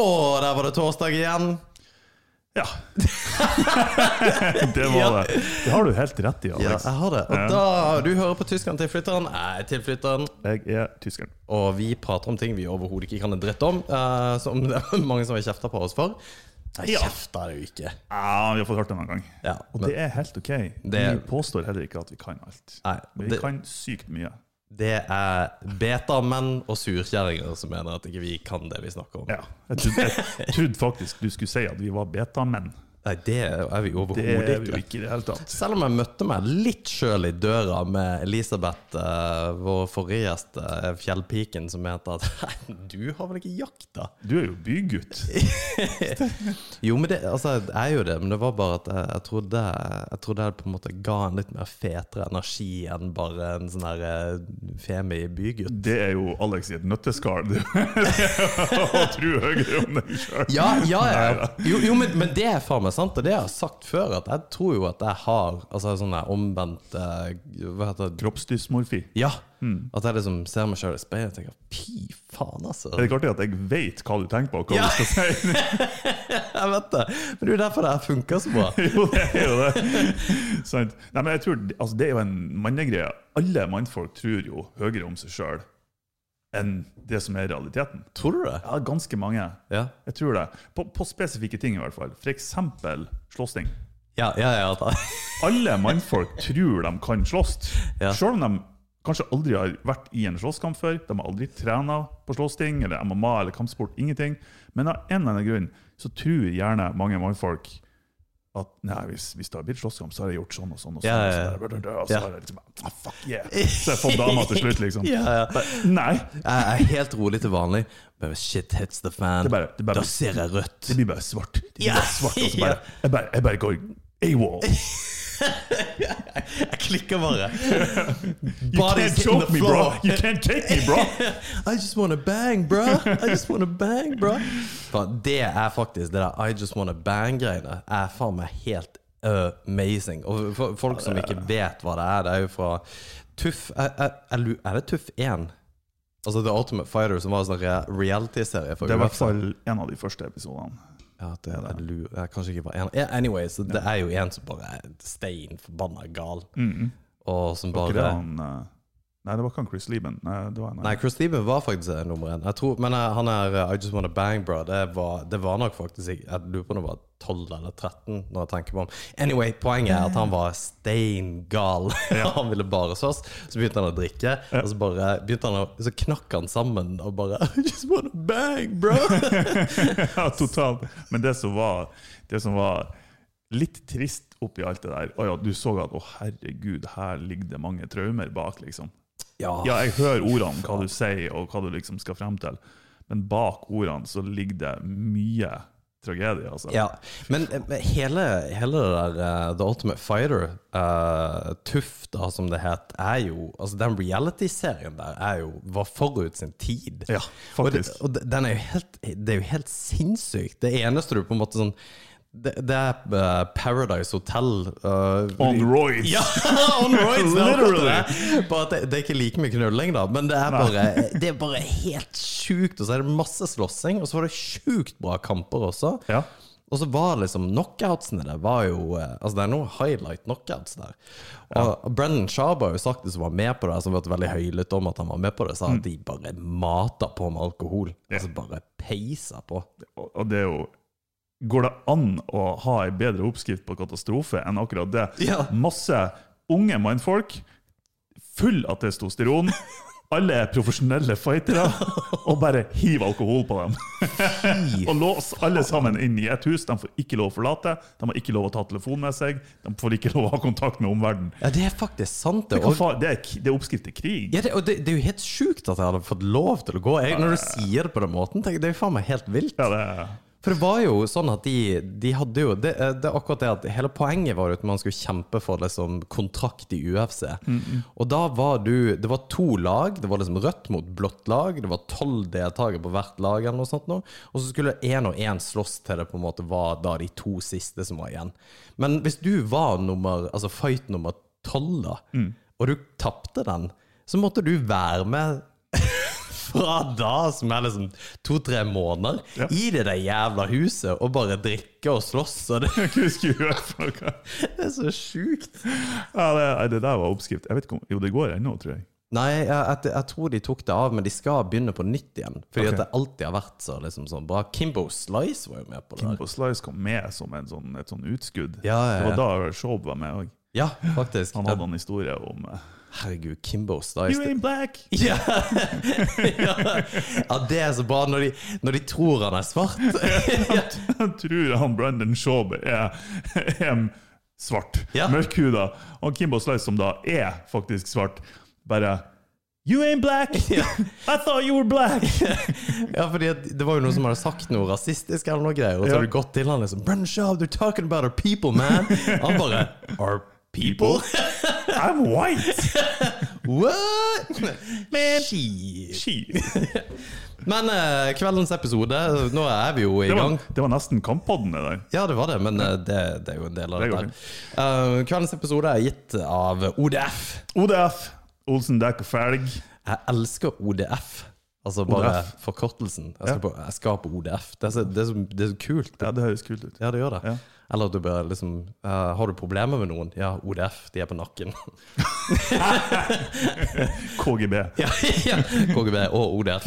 Og der var det torsdag igjen. Ja. det var Ja. det. Det har du helt rett i, Alex. Ja, jeg har det. Og da, Du hører på Tyskeren tilflytteren. Jeg er tilflytteren. Jeg er tyskeren. Og vi prater om ting vi overhodet ikke kan en dritt om. uh, som det er mange som har kjefta på oss for. Jeg Ja. kjefter det jo ikke. Ja, vi har fått hørt det noen gang. Ja, Og det er helt ok. Det- Vi påstår heller ikke at vi kan alt. nei, Men vi det, kan sykt mye. Det er betamenn og surkjerringer som mener at ikke vi kan det vi snakker om. Ja. Jeg trodde, jeg trodde faktisk du skulle si at vi var betamenn. Nei, det er vi Det overhodet er ikke. ikke i det hele tatt. Selv om jeg møtte meg litt sjøl i døra med Elisabeth, eh, vår forrige gjest, eh, fjellpiken, som mente at Nei, du har vel ikke jakta? Du er jo bygutt. Jo, men det, altså, jeg er jo det, men det var bare at jeg, jeg trodde Jeg trodde jeg på en måte ga en litt mer fetere energi enn bare en sånn her eh, femi bygutt. Det er jo Alex i et nøtteskall. du. Å tro høyere om deg sjøl. Ja, ja, ja. Jo, jo men, men det er faen meg sant, og det jeg har sagt før, at jeg tror jo at jeg har altså, sånn omvendt eh, Hva heter det? Kroppsdysmorfi. Ja. At jeg liksom ser meg sjøl i speilet og tenker fy faen, altså. Er det ikke artig at jeg vet hva du tenker på, og hva Ja. du skal si? Jeg vet det. Men det er jo derfor det her funker så bra. jo, det er jo det. Sant. Nei, men jeg tror, altså, Det er jo en mannegreie. Alle mannfolk tror jo høyere om seg sjøl enn det som er realiteten. Tror du det? Ja, Ganske mange. Ja. Jeg tror det. På, på spesifikke ting, i hvert fall. F.eks. slåssing. Ja, ja, ja. Alle mannfolk tror de kan slåss. Ja. Selv om de kanskje aldri har vært i en slåsskamp før. De har aldri trena på slåssting eller MMA eller kampsport. Ingenting. Men av en eller annen grunn så tror gjerne mange mannfolk at nei, hvis, hvis det har blitt slåsskamp, så har jeg gjort sånn og sånn. Og sånn, Ja, ja, ja. så, og så har jeg liksom ah, Fuck yeah! Så jeg får dama til slutt, liksom. Ja, ja. Men Nei, Jeg er helt rolig til vanlig, when shit hits the fan, Det bare- det bare- da ser jeg rødt. det blir bare svart. Det blir bare svart, og så bare, jeg, bare, jeg bare går AWOL. Jeg klikker bare. You can't choke me, bro! You can't take me, bro! I just wanna bang, bro. I just wanna bang, bro. Det er faktisk det der I just wanna bang-greiene er faen meg helt amazing. Og for folk som ikke vet hva det er, det er jo fra Tuff Er, er, er det Tuff 1? Altså The Ultimate Fighter, som var en sånn rea- reality-serie Det er i hvert fall en av de første episodene. Ja, det er det. lu- Jeg kanskje ikke bare en. Anyway, så det er jo en som bare er stein forbanna gal, og som Var ikke det bare han eh, Nei, det var ikke Chris Lieben. Nei, det var, Nei, Chris Lieben var faktisk eh, nummer én. Men eh, han er eh, I Just Wanna Bang, bro. Det var, det var nok faktisk Jeg lurer på om det var 12 eller 13, når jeg tenker på ham. Anyway, poenget er at han var steingal. han ville bare sås. Så begynte han å drikke, og så bare begynte han å Så knakk han sammen og bare I just wanna bang, bro! ja, totalt. Men det som var, det som var litt trist oppi alt det der Å ja, du så at å herregud, her ligger det mange traumer bak, liksom. Ja. Ja, jeg hører ordene, hva du sier, og hva du liksom skal frem til, men bak ordene så ligger det mye tragedie, altså. Ja, men men hele, hele det der uh, The Ultimate Fighter, uh, Tuff da som det het, er jo Altså Den reality-serien der er jo var forut sin tid. Ja, Og, det, faktisk. og det- den er jo helt Det er jo helt sinnssykt. Det eneste du på en måte sånn Det, det er eh, Paradise Hotel uh, On roids! ja, on roids! det Literally. det. Bare det, det er ikke like mye knulling, da. Men det er bare, det er bare helt sjukt. Og så er det masse slåssing, og så var det sjukt bra kamper også. Ja. Og så var liksom knockoutsene der var jo eh, Altså det er noen highlight knockouts der. Og Brennan Sharp har jo sagt det som var med på det, som har vært veldig høylytt om at han var med på det, sa at de bare mata på med alkohol. Altså bare peisa på. Og det er jo Går det an å ha ei bedre oppskrift på katastrofe enn akkurat det? Ja. Masse unge mannfolk, full av testosteron. Alle er profesjonelle fightere, og bare hiv alkohol på dem. og lås alle sammen inn i et hus. De får ikke lov å forlate, de har ikke lov å ta telefon med seg, de får ikke lov å ha kontakt med omverdenen. Ja, det er faktisk sant, det. Og, Det er, det er oppskrift til krig. ja, det, og det, det er jo helt sjukt at jeg hadde fått lov til å gå. Jeg, når du sier det på den måten, tenker jeg, det er jo faen meg helt vilt. Ja, det er, For det var jo sånn at de, de hadde jo det, det er akkurat det at Hele poenget var at man skulle kjempe for liksom kontrakt i UFC. Og da var du Det var to lag. Det var liksom rødt mot blått lag. Det var tolv deltakere på hvert lag, eller noe sånt nå. Og så skulle én og én slåss til det på en måte var da de to siste som var igjen. Men hvis du var nummer Altså fight nummer tolv, da, og du tapte den, så måtte du være med fra da, som er liksom to-tre måneder, Ja. i det der jævla huset og bare drikke og slåss. Og det, det er så sjukt. Ja, det, det der var oppskrift. Ikke om, Jo, det går ennå, tror jeg. Nei, jeg, jeg, jeg tror de tok det av, men de skal begynne på nytt igjen. Fordi okay. at det alltid har vært så liksom sånn bra. Kimbo Slice var jo med på det. Kimbo Slice kom med som en sånn, et sånn utskudd. Ja, ja, Det var da Shob var med òg. Ja, faktisk. Han hadde en historie om eh, Herregud, Kimbo You ain't black! Ja. ja. ja, det er så bra når de, når de tror han er svart. Han tror han Brendan Shaw er, er svart. Ja. Mørkhuda. Og Kimbo Slice, som da er faktisk svart, bare You ain't black! I thought you were black! Ja, fordi Det var jo noen som hadde sagt noe rasistisk, eller noe greier og så Ja. har du gått til han liksom Brennan Shaw, they're talking about our people, man. Han bare Our people? I'm white! What? Man. Shit. She. Men eh, kveldens episode, nå er vi jo i Det gang. det var nesten kamppodden, det der. Ja, det var det, men eh, det, det er jo en del av Det dette. her. Eh, kveldens episode er gitt av ODF. ODF. Olsen Dekk og Felg. Jeg elsker ODF. Altså bare ODF. forkortelsen. Jeg skal, på, jeg skal på ODF. Det er, så, det, er så, det er så kult. Ja, det høres kult ut. Ja, det gjør det. Ja. Eller at du bør liksom uh, Har du problemer med noen? Ja, ODF, de er på nakken. KGB. ja, ja. KGB og ODF.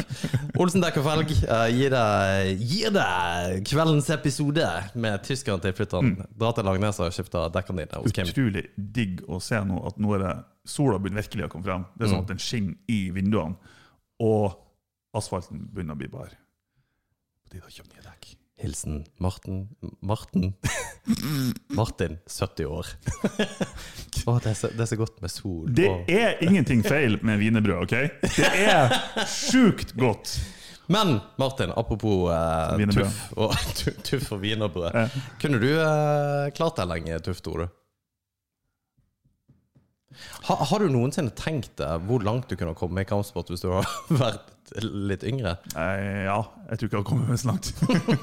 Olsen Dekkerfelg Felg eh, gir, deg, gir deg kveldens episode med tyskeren til flytteren. Dra til Langnes og skifte dekkene dine. Utrolig digg å se nå at nå er det sola begynner virkelig å komme frem. Det er sånn at den skinner i vinduene, og asfalten begynner å bli bar. På tide å kjøpe nye. Hilsen Marten Marten? Martin, 70 år. Å, det, er så, det er så godt med sol. Det og- er ingenting feil med wienerbrød, OK? Det er sjukt godt. Men Martin, apropos eh, tuff og, tu- tuff og wienerbrød. Ja. Kunne du eh, klart deg lenge tuff, tror du? Ha, har du noensinne tenkt deg hvor langt du kunne komme i kampsport hvis du har vært litt yngre? Eh, ja, jeg tror ikke jeg har kommet så langt.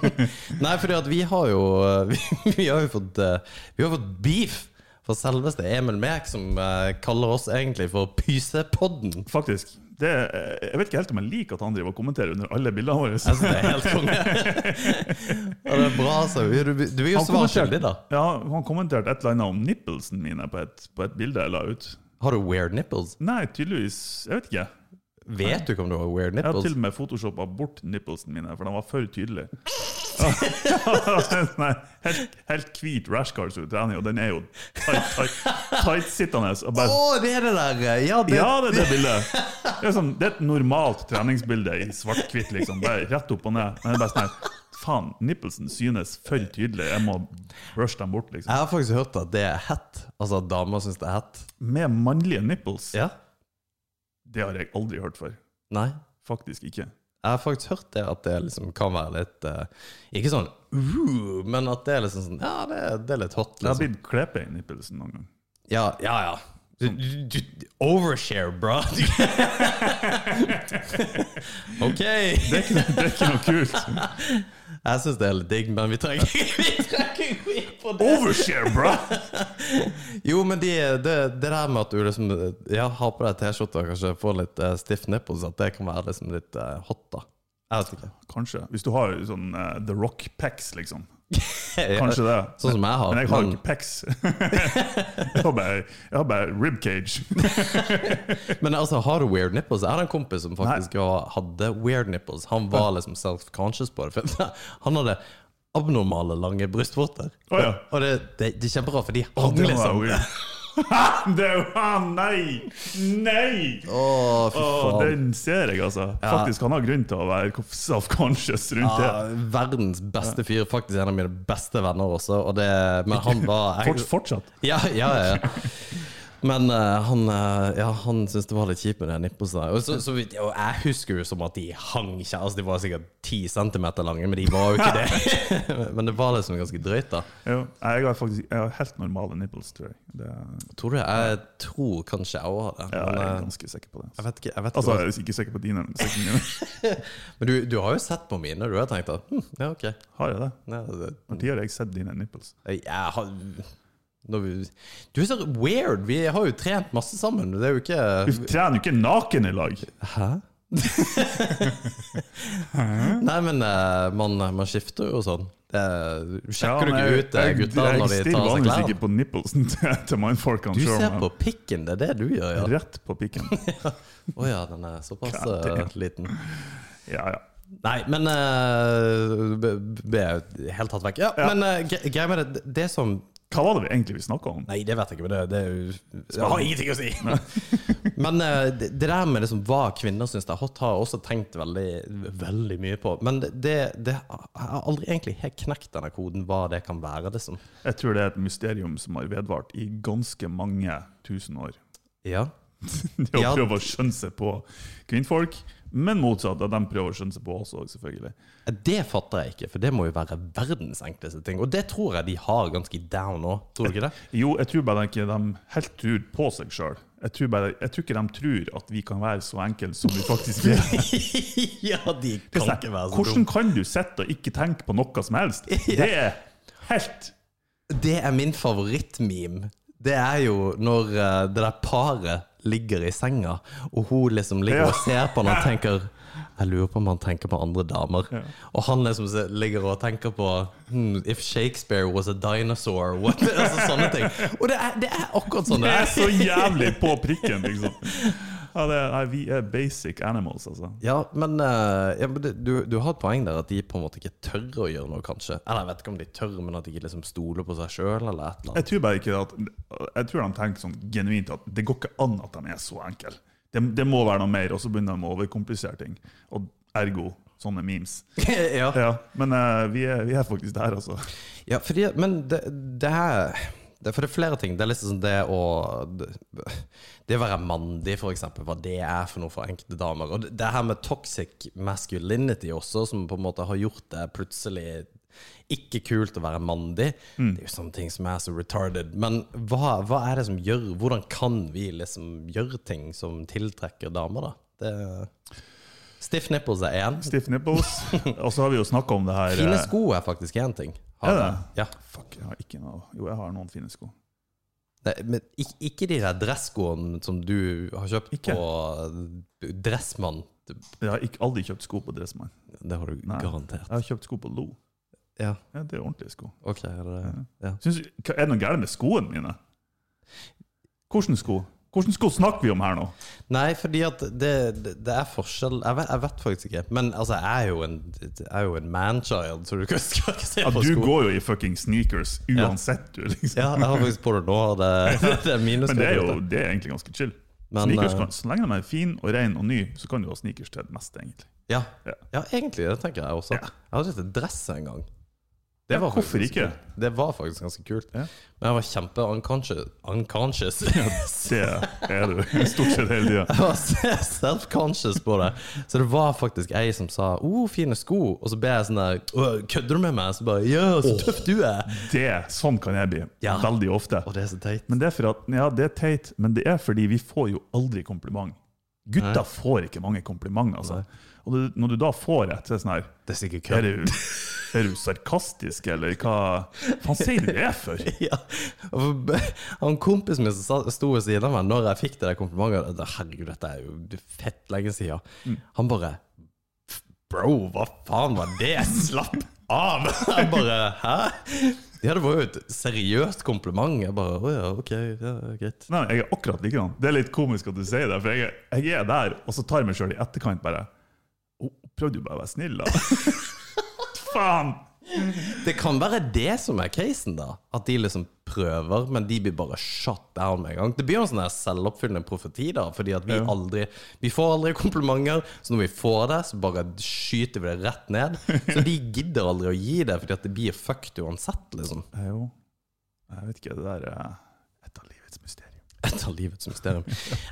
Nei, fordi at vi har jo Vi, vi har jo fått eh, Vi har fått beef fra selveste Emil Mek, som eh, kaller oss egentlig for Pysepodden. Faktisk. Det, eh, jeg vet ikke helt om jeg liker at han driver og kommenterer under alle bildene våre. Jeg synes det er helt konge. ja, det er bra, altså. Du, du er jo svar skyldig, da. Ja, han kommenterte et eller annet om nipplesen mine på et, på et bilde jeg la ut. Har du weird nipples? Nei, tydeligvis Jeg vet ikke. Vet du ikke om du har weird nipples? Jeg har til og med photoshoppa bort nipplesen mine, for de var for tydelige. Nei, helt, helt hvit rashguard som du trener i, og den er jo tight, tight, tight-sittende. Å, oh, det er det der! Ja, det, Ja, det er det bildet. Det er, sånn, det er et normalt treningsbilde i svart-hvitt, liksom. Bare rett opp og ned. Men det er bare sånn her Faen, nipplesen synes for tydelig. Jeg må rushe dem bort, liksom. Jeg har faktisk hørt at det er hett. Altså at damer syns det er hett. Med mannlige nipples, Ja? Det har jeg aldri hørt før. Nei? Faktisk ikke. Jeg har faktisk hørt det at det liksom kan være litt eh, Ikke sånn uh, men at det er liksom sånn Ja, det, det er litt hot. Det har Liksom. blitt klepe i nippelsen noen gang. Ja, ja. ja. Du, du, du, overshare, bro! ok! Det er ikke, det er ikke noe kult. Jeg syns det er litt digg, men vi trenger vi ikke gå inn på det. Overshare, bro! Jo, men de, det, det der med at du liksom Ja, har på deg T-skjorte og kanskje får litt uh, stiff nipples, at det kan være liksom litt uh, hot, da. Jeg vet ikke. Kanskje. Hvis du har sånn uh, The Rock pecs, liksom. Kanskje det. Sånn som jeg har. Men jeg har men- ikke pecs. jeg, har bare, jeg har bare rib cage. Men altså, har du weird nipples? Jeg har en kompis som faktisk Nei. hadde weird nipples. Han var liksom self-conscious på det. Han hadde abnormale, lange brystvorter. Oh, ja. Og det, det, det er kjempebra, for de hang liksom. det ah, Nei! Nei! Åh, fy Åh, den ser jeg, altså. Faktisk, Han har grunn til å være self-conscious rundt Ja, det. verdens beste fyr. Faktisk en av mine beste venner også. Og det, men han var Fort, fortsatt. Ja, ja, ja. Men uh, han, uh, ja, han syntes det var litt kjipt med det nipplesene. Og, så, så, vidt- og jeg husker jo som at de hang ikke Altså, de var sikkert ti centimeter lange, men de var jo ikke det. men det var liksom ganske drøyt, da. Jo, jeg har faktisk jeg har helt normale nipples, tror jeg. Det, Tror du Jeg tror kanskje jeg òg har det. ja, Men, jeg er eh, ganske sikker på det. jeg vet ikke. Jeg vet Altså, jeg er ikke sikker på dine. men men du, du har jo sett på mine. Du har tenkt at hm, ja, ok. Har jeg det? Ja, har jeg sett dine nipples? jeg, har når vi, Du er så weird! Vi har jo trent masse sammen. Det er jo ikke Vi trener jo ikke naken i lag! Hæ? Nei, men eh, man, man skifter jo sånn. Det, sjekker Ja, du ikke jeg- ut eh, jeg- gutta når de tar seg vanligvis klærne? ikke på til, til mannfolkene. Du ser på pikken, det er det du gjør, ja. Rett på pikken. Å ja, den er såpass eh, liten. Ja, ja. Nei, men uh, Ble jeg helt tatt vekk. Ja, Ja. men uh, greia med det, det som Hva var det vi egentlig vi snakka om? Nei, det vet jeg ikke, men det, det, det har ingenting å si. men uh, det, det der med liksom hva kvinner syns er hot, har jeg også tenkt veldig, veldig mye på. Men det, har aldri egentlig helt knekt denne koden, hva det kan være. liksom. Jeg tror det er et mysterium som har vedvart i ganske mange tusen år. Ja. Det å Ja. prøve å skjønne seg på kvinnfolk, men motsatt, at de prøver å skjønne seg på oss òg, selvfølgelig. Det fatter jeg ikke, for det må jo være verdens enkleste ting. Og det tror jeg de har ganske down òg, tror du ikke det? Jo, jeg tror bare ikke de helt tror på seg sjøl. Jeg, jeg tror ikke de tror at vi kan være så enkle som vi faktisk er. ja, de kan sånn, ikke være så Hvordan kan du sitte og ikke tenke på noe som helst? Det er helt Det er min favorittmeme. Det er jo når eh, det der paret ligger i senga, og hun liksom ligger Ja. og ser på han og tenker Jeg lurer på om han tenker på andre damer. Og han liksom ligger og tenker på hmm, If Shakespeare was a dinosaur what? altså, Sånne ting. Og det er, det er akkurat sånn Det det er er. så jævlig på prikken, liksom. Ja, det nei, vi er basic animals, altså. Ja, men, eh, ja, men du, du har et poeng der at de på en måte ikke tør å gjøre noe, kanskje. Eller jeg vet ikke om de tør, men at de ikke liksom stoler på seg sjøl, eller et eller annet. Jeg tror bare ikke at Jeg tror de tenker sånn genuint at det går ikke an at de er så enkle. Det, det må være noe mer, og så begynner de å overkomplisere ting. Og ergo sånne memes. ja. Ja, men uh, vi, er, vi er faktisk der, altså. Ja, fordi, men det, det er det, For det er flere ting. Det er liksom det å Det, å være mandig, for eksempel, hva det er for noe for enkelte damer. Og det, det her med toxic masculinity også, som på en måte har gjort det plutselig ikke kult å være mandig. Det er jo sånne ting som er så retarded. Men hva, hva er det som gjør Hvordan kan vi liksom gjøre ting som tiltrekker damer, da? Det, stiff nipples er én. Stiff nipples. Og så har vi jo snakka om det her Fine eh, sko er faktisk én ting. Er det? Ja. Fuck, jeg har ikke noe Jo, jeg har noen fine sko. Nei, men ikke, ikke de der dresskoene som du har kjøpt Ikke. på Dressmann. Jeg har ikke, aldri kjøpt sko på Dressmann. Det har du Nei. garantert. Jeg har kjøpt sko på Lo. Ja, Ja, det er ordentlige sko. ok. Er det, ja. Syns, hva- er det noe gærent med skoene mine? Hvilke sko? Hvilke sko snakker vi om her nå? Nei, fordi at det, det, er forskjell jeg vet, jeg vet faktisk ikke. Men altså, jeg er jo en, er jo en manchild, så du skal ikke se Ja, på du går jo i fucking sneakers uansett, du, liksom. Ja, jeg har faktisk på det nå. Det, det er mine Men det er jo det er egentlig ganske chill. Men, sneakers eh, kan, så lenge de er fin og ren og ny, så kan du ha sneakers til det meste, egentlig. Ja. Ja. ja, egentlig. Det tenker jeg også. Ja. Jeg hadde ikke dress en gang. Ja, var hvorfor ikke? kult. Det var faktisk ganske kult. Ja. Men jeg var kjempe unconscious. unconscious. Det er du stort sett hele tida. Jeg var self-conscious på det. Så det var faktisk ei som sa 'Å, fine sko', og så ble jeg sånn der 'Kødder du med meg?' Så bare 'Ja, så tøff du er'. Det, sånn kan jeg bli. Ja. Veldig ofte. Og det er så teit. Men det er at, ja, det er teit, men det er fordi vi får jo aldri kompliment. Gutta får ikke mange komplimenter. Altså. Og det, når du da får et, så er det sånn her Det er sikkert Er kødd. Er du sarkastisk, eller hva faen sier du det for? Ja. Han kompisen min som sto ved siden av meg når jeg fikk det der komplimentet Herregud, dette er jo fett lenge siden. Mm. Han bare Bro, hva faen var det? Slapp av! Jeg bare Hæ? Ja, det var jo et seriøst kompliment. Jeg bare Å ja, ok, ja, greit. Nei, jeg er akkurat likedan. Det er litt komisk at du sier det, for jeg, jeg er der, og så tar jeg meg sjøl i etterkant bare oh, prøvde du bare å være snill, da? Faen! Det kan være det som er casen, da. At de liksom prøver, men de blir bare shut down med en gang. Det blir jo en sånn selvoppfyllende profeti, da. Fordi at vi Ja. aldri Vi får aldri komplimenter, så når vi får det, så bare skyter vi det rett ned. Så de gidder aldri å gi det, fordi at det blir fucked uansett, liksom. Eh, Jo, jeg vet ikke, det der er et av livets mysterium. Et av livets mysterium.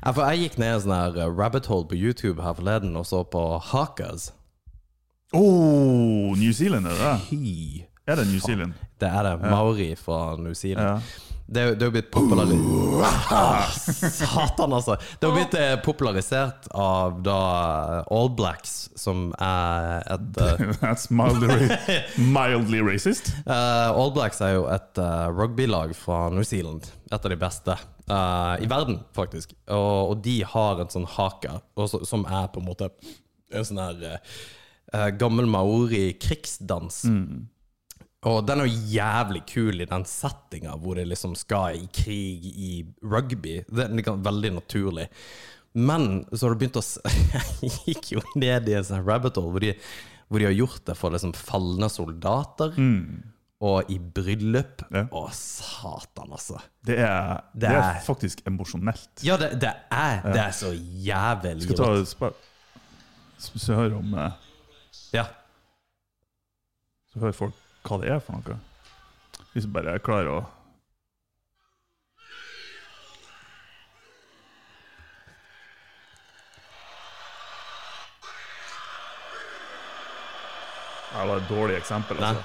Ja, for jeg gikk ned en sånn her uh, rabbit hole på YouTube her forleden og så på Hakas. Oh, New Zealand er det? Fy. Er det New Zealand? Det er det. Maori fra New Zealand. Ja. Det er jo- blitt popularisert Satan, altså! Det har blitt eh, popularisert av da eh, All Blacks, som er et eh, That's mildly, mildly racist. Uh, All Blacks er jo et uh, rugbylag fra New Zealand. Et av de beste. uh, i verden, faktisk. Og, og de har en sånn haka, som er på en måte en sånn her eh, gammel maori-krigsdans. Og den er jo jævlig kul i den settinga hvor det liksom skal i krig i rugby. Det er liksom veldig naturlig. Men så har du begynt å Jeg gikk jo ned i en sånn rabbit hole hvor de, hvor de har gjort det for liksom falne soldater. Og i bryllup. Ja. Å, satan, altså. Det er, det Det er er- faktisk emosjonelt. Ja, det, det, er, det er så jævlig Skal ta et spørsmål om eh, Ja. Så hører folk hva det er for noe. Hvis bare bare klarer å Det var et dårlig eksempel. Altså.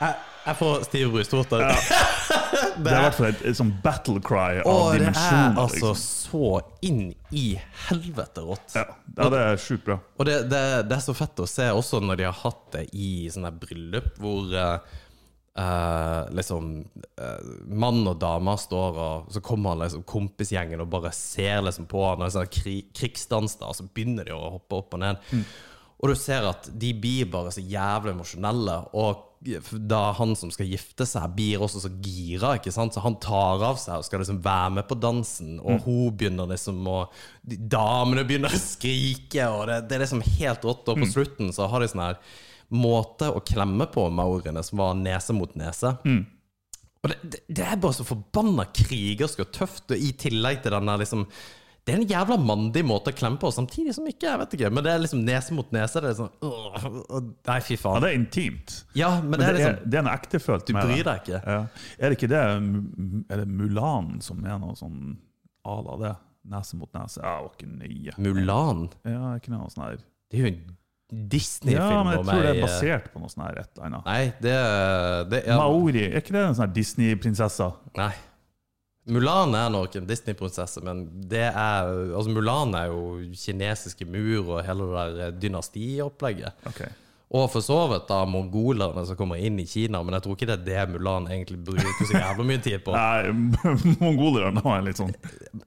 Jeg, jeg får stive brystvorter. Det er i hvert fall et, et sånn battle cry av Og det er altså liksom. så inn i helvete rått. ja, ja, det er sjukt bra. Og det, det, det er så fett å se også når de har hatt det i sånne bryllup, hvor uh, Uh, liksom uh, mann og dame står og Så kommer liksom kompisgjengen og bare ser liksom på han, og sånn kri, krigsdans, da, og så begynner de å hoppe opp og ned. Og du ser at de blir bare så jævlig emosjonelle. Og da han som skal gifte seg, blir også så gira, ikke sant? så han tar av seg og skal liksom være med på dansen. Og hun begynner liksom å Damene begynner å skrike, og det, det er liksom helt rått. Og på slutten så har de sånn her måte å klemme på maoriene som var nese mot nese. Og det, det, det er bare så forbanna krigersk og tøft, og i tillegg til den der liksom Det er en jævla mandig måte å klemme på, samtidig som ikke, jeg vet ikke, men det er liksom nese mot nese. Det er sånn øh, Nei, fy faen. Ja, det er intimt. Ja, men, Men det er liksom det er noe ektefølt Du bryr deg ikke. Ja. Er det ikke det Er det Mulan som er noe sånn à la det? Nese mot nese? Ja, det ikke nøye. Mulan. Ja, ikke noe sånn her Det er jo en Disney-film Ja, men jeg tror det er eh, basert på noe sånn her et eller annet. Nei, det, det er Maori, er ikke det en sånn her Disney-prinsesse? Nei. Mulan er nok en Disney-prinsesse, men det er Altså, Mulan er jo kinesiske mur og hele det der dynastiopplegget. Ok. Og for så vidt da mongolerne som kommer inn i Kina, men jeg tror ikke det er det Mulan egentlig bruker så jævla mye tid på. Nei, mongolerne har en litt sånn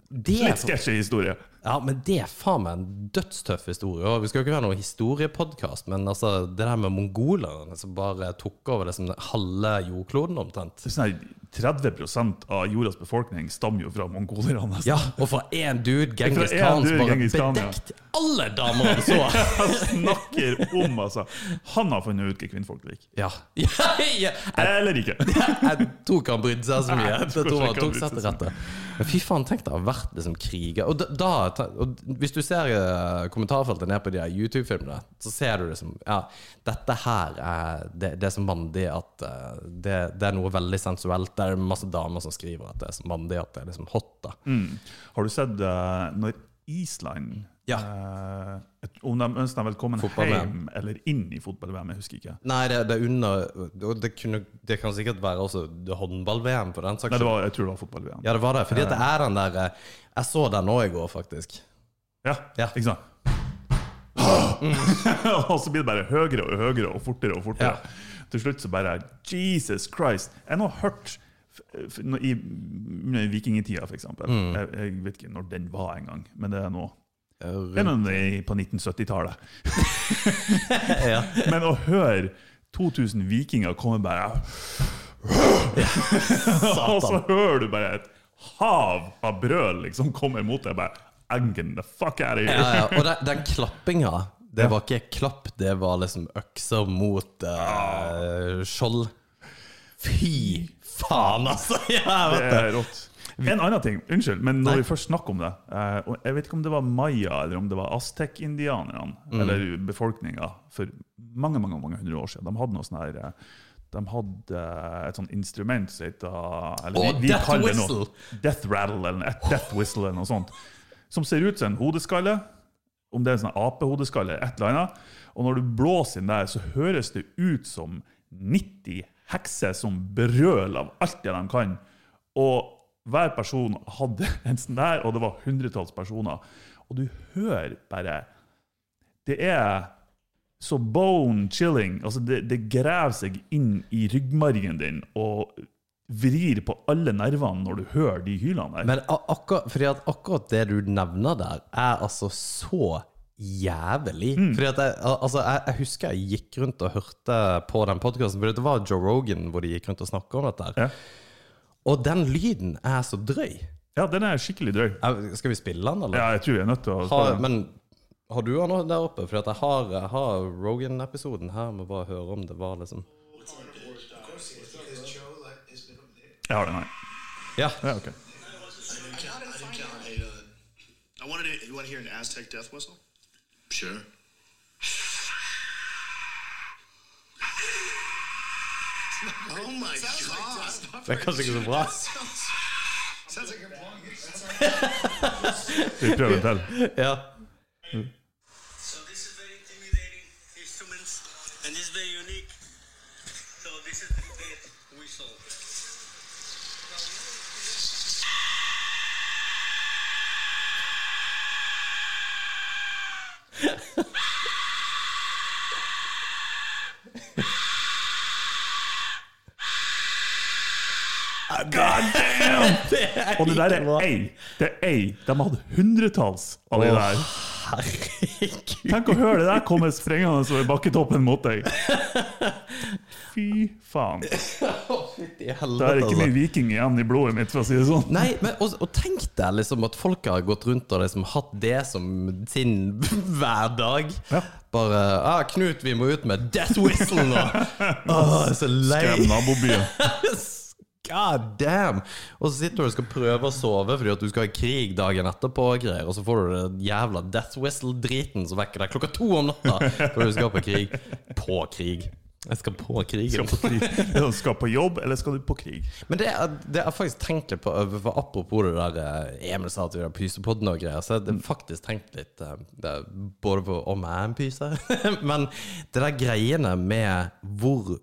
Det litt sketsjy historie. ja, men det er faen meg en dødstøff historie. Og vi skal jo ikke være noen historiepodkast, men altså, det der med mongolerne som bare tok over liksom halve jordkloden omtrent. Det er sånn 30% av jordas befolkning stammer jo fra mongolerne. nesten. Ja, og fra én dude, Genghis Khan, som bare ja. bedekt alle damer han så. Han snakker om, altså. Han har funnet ut hva kvinnfolk liker. Ja. ja, ja. Eller ikke. jeg tror ikke han brydde seg så mye. Jeg Jeg tror han tok seg til rette. Men fy faen, tenk deg å ha vært liksom kriger. Og da, og Hvis du ser eh, kommentarfeltet ned på de YouTube-filmene, så ser du liksom Ja, dette her er det, det er som mandig at eh, det, det er noe veldig sensuelt. Det er masse damer som skriver at det er som mandig at det er liksom hot. da Mm. Har du sett eh, når Island Ja. eh, Om de ønsker dem velkommen hjem eller inn i fotball-VM, jeg husker ikke. Nei, det, det er under det, kunne, det kan sikkert være også håndball-VM for den saks skyld. var, jeg tror det var fotball-VM. Ja, det var det. Fordi det er den der eh, Jeg så den nå i går, faktisk. Ja, Ja. ikke sant? og så blir det bare høyere og høyere og fortere og fortere. Til slutt så bare Jesus Christ. Jeg har nå hørt i under vikingtida, f.eks. Mm. Jeg, jeg vet ikke når den var engang, men det er nå. Det er noe på 1970-tallet. ja. Men å høre 2000 vikinger komme bare Og så hører du bare et hav av brøl liksom kommer mot deg. bare Eggen the fuck out of here! Ja, ja. Og den, den klappinga, det var ikke klapp, det var liksom økser mot uh, skjold. Fy faen, altså! Ja, Det er rått. En annen ting, unnskyld, men når Nei. vi først snakker om det eh, Jeg vet ikke om det var maya eller om det var aztek-indianerne, Mm. eller befolkninga, for mange mange, mange hundre år siden. De hadde noe sånn her eh, De hadde eh, et sånt instrument som heter eller vi- vi death whistle! Noe, death rattle eller et death whistle eller noe sånt. Som ser ut som en hodeskalle. Om det er en sånn apehodeskalle eller et eller annet. Og når du blåser inn der, så høres det ut som 90 hekser som brøler av alt det de kan. Og hver person hadde en sånn der, og det var hundretalls personer. Og du hører bare Det er så bone chilling. Altså det, det graver seg inn i ryggmargen din og vrir på alle nervene når du hører de hylene der. Men akkurat, fordi at akkurat det du nevner der, er altså så jævlig. Fordi at jeg, altså, jeg, jeg husker jeg gikk rundt og hørte på den podkasten, for det var Joe Rogan hvor de gikk rundt og snakka om dette. her. Ja. Og den lyden er så drøy. ja, den er skikkelig drøy. Jeg- Skal vi spille den, eller? Ja, jeg tror jeg er nødt til å Har, men har du den der oppe? For jeg har, jeg har Rogan-episoden her. Må bare høre om det var liksom. Jeg har den her. Ja. Ja, ok. I. Uh, I wanted to. You want to hear an Aztec death whistle? Sure. oh my god! That comes because of what? Sounds like a blast. Det prøver Yeah. God damn! Og det der er ei. Det er ei. De hadde hundretalls av de der. Herregud. Tenk å høre det der komme sprengende over bakketoppen mot deg. Fy faen. Det er ikke altså. mye viking igjen i blodet mitt, for å si det sånn. Nei, men og, og tenk deg liksom at folk har gått rundt og liksom hatt det som sin hverdag. Ja. Bare ah, 'Knut, vi må ut med death whistle nå!' Åh, er så lei. Skrem nabobyen. God damn! Og så sitter du og skal prøve å sove fordi at du skal ha krig dagen etterpå, og greier, og så får du den jævla death whistle-driten som vekker deg klokka to om natta fordi du skal på krig. På krig. Jeg skal på krigen. Skal på krig. Skal på jobb, eller skal du på krig? Men det er, det er faktisk tenkt litt på for Apropos det der eh, Emil sa at vi har pysepodden og greier, så er har faktisk tenkt litt eh, det, er Både på om jeg er en pyse, men det der greiene med hvor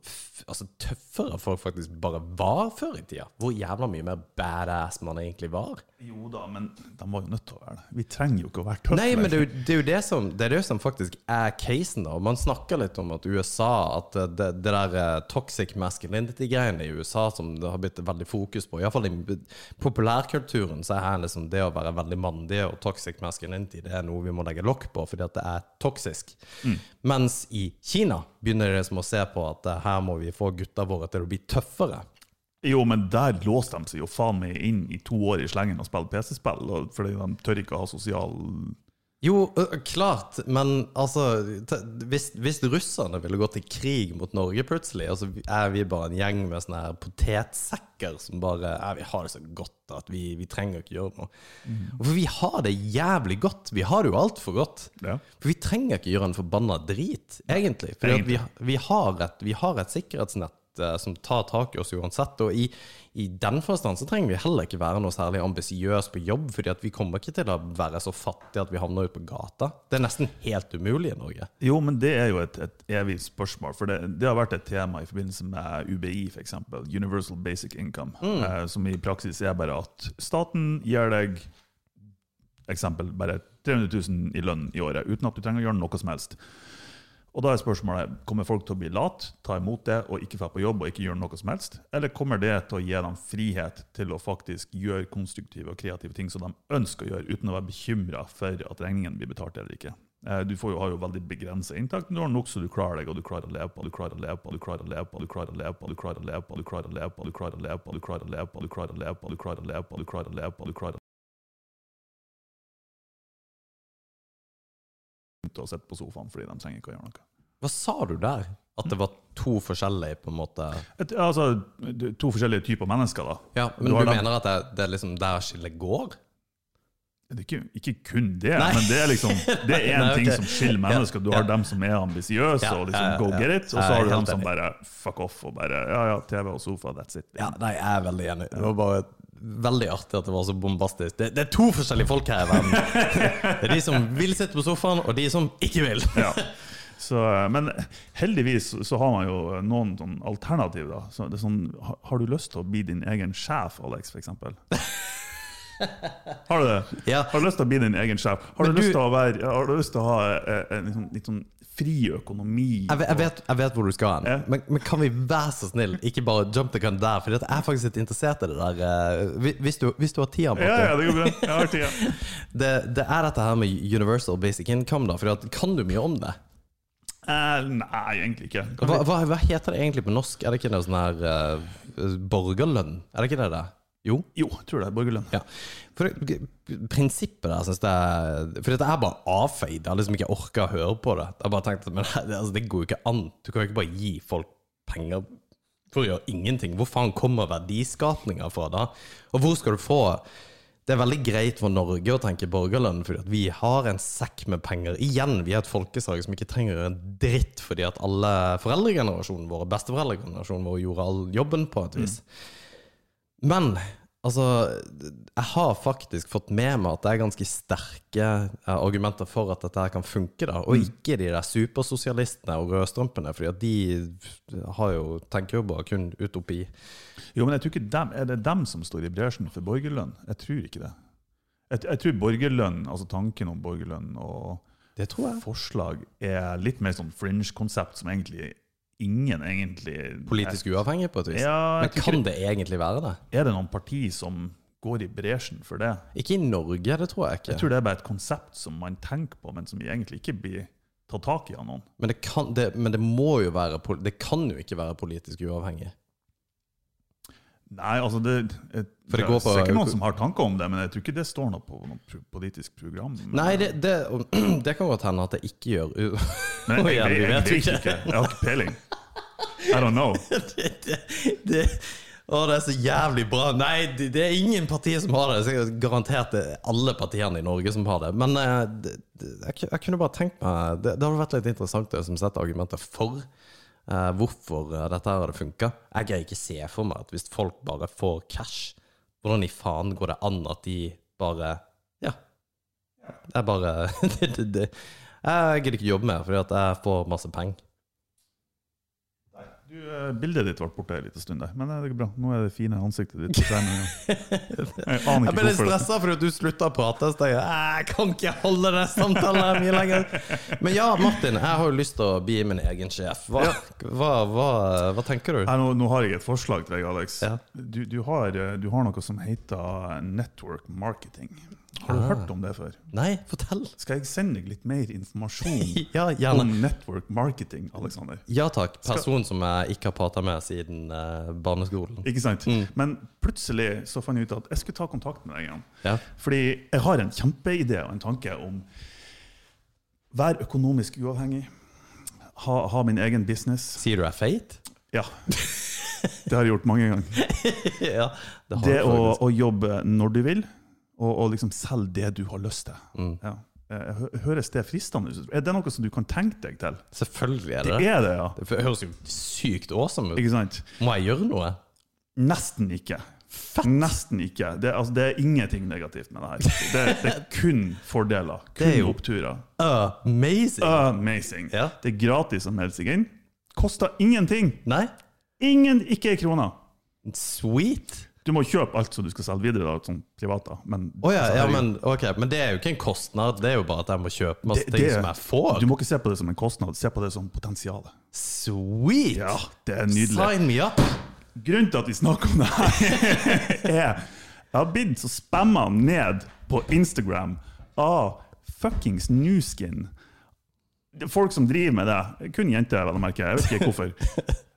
altså, tøffere folk faktisk bare var før i tida. Hvor jævla mye mer badass man egentlig var. Jo da, men de var jo nødt til å være det. Vi trenger jo ikke å være tøffe. Nei, men det er, jo, det er jo det som Det er det som faktisk er casen. da Man snakker litt om at USA At det, det der eh, toxic masculinity-greiene i USA som det har blitt veldig fokus på, iallfall i populærkulturen, så er liksom det å være veldig mandig og toxic masculinity Det er noe vi må legge lokk på fordi at det er toksisk. Mens i Kina begynner de liksom å se på at eh, her må vi få gutta våre til å bli tøffere. Jo, men der låste de seg jo faen meg inn i to år i slengen og spilte PC-spill, fordi de tør ikke å ha sosial Jo, klart, men altså hvis, hvis russerne ville gå til krig mot Norge plutselig, og så er vi bare en gjeng med sånne her potetsekker som bare er, Vi har det så godt at vi, vi trenger ikke gjøre noe. For vi har det jævlig godt. Vi har det jo altfor godt. Ja. For vi trenger ikke gjøre en forbanna drit, egentlig. For vi, vi, har et- vi har et sikkerhetsnett som tar tak i oss uansett. Og i, i den forstand så trenger vi heller ikke være noe særlig ambisiøs på jobb, fordi at vi kommer ikke til å være så fattige at vi havner ute på gata. Det er nesten helt umulig i Norge. Jo, men det er jo et, et evig spørsmål. For det, det har vært et tema i forbindelse med UBI, f.eks. Universal Basic Income. Eh, som i praksis er bare at staten gir deg eksempel, bare 300 000 i lønn i året, uten at du trenger å gjøre noe som helst. Og da er spørsmålet, Kommer folk til å bli lat, ta imot det og ikke dra på jobb og ikke gjøre noe som helst? Eller kommer det til å gi dem frihet til å faktisk gjøre konstruktive og kreative ting som de ønsker å gjøre, uten å være bekymra for at regningen blir betalt eller ikke? Eh, Du får jo, har jo veldig begrensa inntekt, men du har nok så du klarer deg, og du klarer å leve på, du klarer å leve på, du klarer å leve på, du klarer å leve på, du klarer å leve på, du klarer å leve på, du klarer å leve på, du klarer å leve på, du klarer å leve på, du klarer å leve på, du klarer å leve på, du klarer å å sitte på sofaen fordi de trenger ikke å gjøre noe. Hva sa du der? At det var to forskjellige, på en måte Et, altså, to forskjellige typer mennesker, da. Ja, Men Du du, mener at det, det er liksom der skillet går? Det er ikke, ikke kun det, Nei. men det er liksom Det er én okay. ting som skiller mennesker. Du har Ja. dem som er ambisiøse Ja, og liksom go get it, og så har du dem som bare fuck off og bare ja, ja, TV og sofa, that's it. Ja, nei, jeg er veldig enig. Det var bare veldig artig at det var så bombastisk. Det, det er to forskjellige folk her i verden. Det er de som vil sitte på sofaen, og de som ikke vil. Ja. Så, men heldigvis så har man jo noen sånn alternativ. da. Så det er sånn, har- du lyst til å bli din egen sjef, Alex, f.eks.? Har du det? Ja. Har du lyst til å bli din egen sjef? Har du, du- lyst til å være, har du lyst til å ha en, en en, sånn, litt sånn fri økonomi? Jeg jeg, vet, jeg vet hvor du skal hen, Ja. men, men kan vi være så snill ikke bare jump the gun der? For jeg er faktisk litt interessert i det der. eh, Hvis du, hvis du har tida, Ja, Martin. ja, det går bra. Jeg har tida. Det, det er dette her med universal basic income, da. For kan du mye om det? Eh, nei, egentlig ikke. Hva, hva, hva heter det egentlig på norsk? Er det ikke noe sånn her uh, borgerlønn? Er det ikke det det? Jo? Jo, jeg tror det er borgerlønn. Ja. For det, prinsippet der syns jeg For dette er bare avfeid. Jeg har liksom ikke orka å høre på det. Jeg har bare tenkt at altså, det går jo ikke an. Du kan jo ikke bare gi folk penger for å gjøre ingenting. Hvor faen kommer verdiskapninga fra da? Og hvor skal du få Det er veldig greit for Norge å tenke borgerlønn, fordi vi har en sekk med penger. Igjen, vi er et folkeslag som ikke trenger en dritt fordi at alle foreldregenerasjonen vår, besteforeldregenerasjonen vår, gjorde all jobben på et vis. Men altså Jeg har faktisk fått med meg at det er ganske sterke eh, argumenter for at dette her kan funke, da. Og ikke de der supersosialistene og rødstrømpene, fordi de har jo, tenker jo bare kun utopi. Jo, men jeg tror ikke dem, Er det dem som står i bresjen for borgerlønn? Jeg tror ikke det. Jeg, jeg tror borgerlønn, altså tanken om borgerlønn og Det tror jeg. forslag, er litt mer sånn fringe-konsept som egentlig ingen egentlig Politisk uavhengig, på et vis. Ja, Men kan det egentlig være det? Er det noen parti som går i bresjen for det? Ikke i Norge, det tror jeg ikke. Jeg tror det er bare et konsept som man tenker på, men som egentlig ikke blir tatt tak i av noen. Men, det kan, det, men det må jo være Det kan jo ikke være politisk uavhengig. Nei, altså det, jeg, For det er sikkert noen som har tanker om det, men jeg tror ikke det står noe på noe politisk program. Men, Nei, det, det, det kan godt hende at det ikke gjør men jeg, jeg, jeg, vet jo ikke. Jeg har ikke peiling. I don't know. det, det, det, å, det er så jævlig bra. Nei, det, det er ingen partier som har det. Det jeg garantert det er alle partiene i Norge som har det. Men eh, det, det, jeg, jeg kunne bare tenkt meg Det, det hadde vært litt interessant å som sette argumenter for eh, hvorfor eh, dette her hadde funka. Jeg greier ikke se for meg at hvis folk bare får cash, hvordan i faen går det an at de bare Ja. Er bare. Jeg gidder ikke jobbe mer fordi at jeg får masse penger. Du, eh, bildet ditt ble borte en liten stund der, men eh, det er bra. Nå er det fine ansiktet ditt. Jeg aner Jeg ikke ble litt stressa fordi at du slutta å prate. Så jeg jeg kan ikke holde den samtalen mye lenger. Men ja, Martin, jeg har jo lyst til å bli min egen sjef. Hva, hva, hva, hva tenker du? Nei, nå, nå har jeg et forslag til deg, Alex. Ja. Du, du, har, eh, du har noe som heter network marketing. Har du Ah. hørt om det før? Nei, fortell. Skal jeg sende deg litt mer informasjon Ja, om network marketing, Alexander? Ja takk. Person som jeg ikke har prata med siden eh, barneskolen. Ikke sant? Mm. Men plutselig så fant jeg ut at jeg skulle ta kontakt med deg igjen. Ja. Fordi jeg har en kjempeidé og en tanke om være økonomisk uavhengig. Ha, ha min egen business. Sier du er feit? Ja. Det har jeg gjort mange ganger. ja, det har Det å, å jobbe når du vil, og, og liksom selge det du har lyst til. Mm. Ja. Eh, hø- Høres det fristende ut? Er det noe som du kan tenke deg til? Selvfølgelig er det Det det. er det, ja. Det høres jo sykt awesome ut. Ikke sant? Må jeg gjøre noe? Nesten ikke. Fett. Nesten ikke. Det, altså, det er ingenting negativt med det her. Det, det er kun fordeler. Kun Det er jo- oppturer. Amazing! Amazing. Ja. Det er gratis å melde seg inn. Koster ingenting. Nei? Ingen, ikke ei krone. Sweet! Du må kjøpe alt som du skal selge videre, da, som privat. da. Men, oh, ja, altså, ja men, okay. men det er jo ikke en kostnad, det er jo bare at jeg må kjøpe masse Det- ting det- som jeg får. Du må ikke se på det som en kostnad, se på det som potensial. Sweet! Ja, det er nydelig. Sign me up! Grunnen til at vi snakker om det her, er Jeg har blitt så spamma ned på Instagram av fuckings Newskin. Folk som driver med det, kun jenter, vel å merke, jeg vet ikke hvorfor,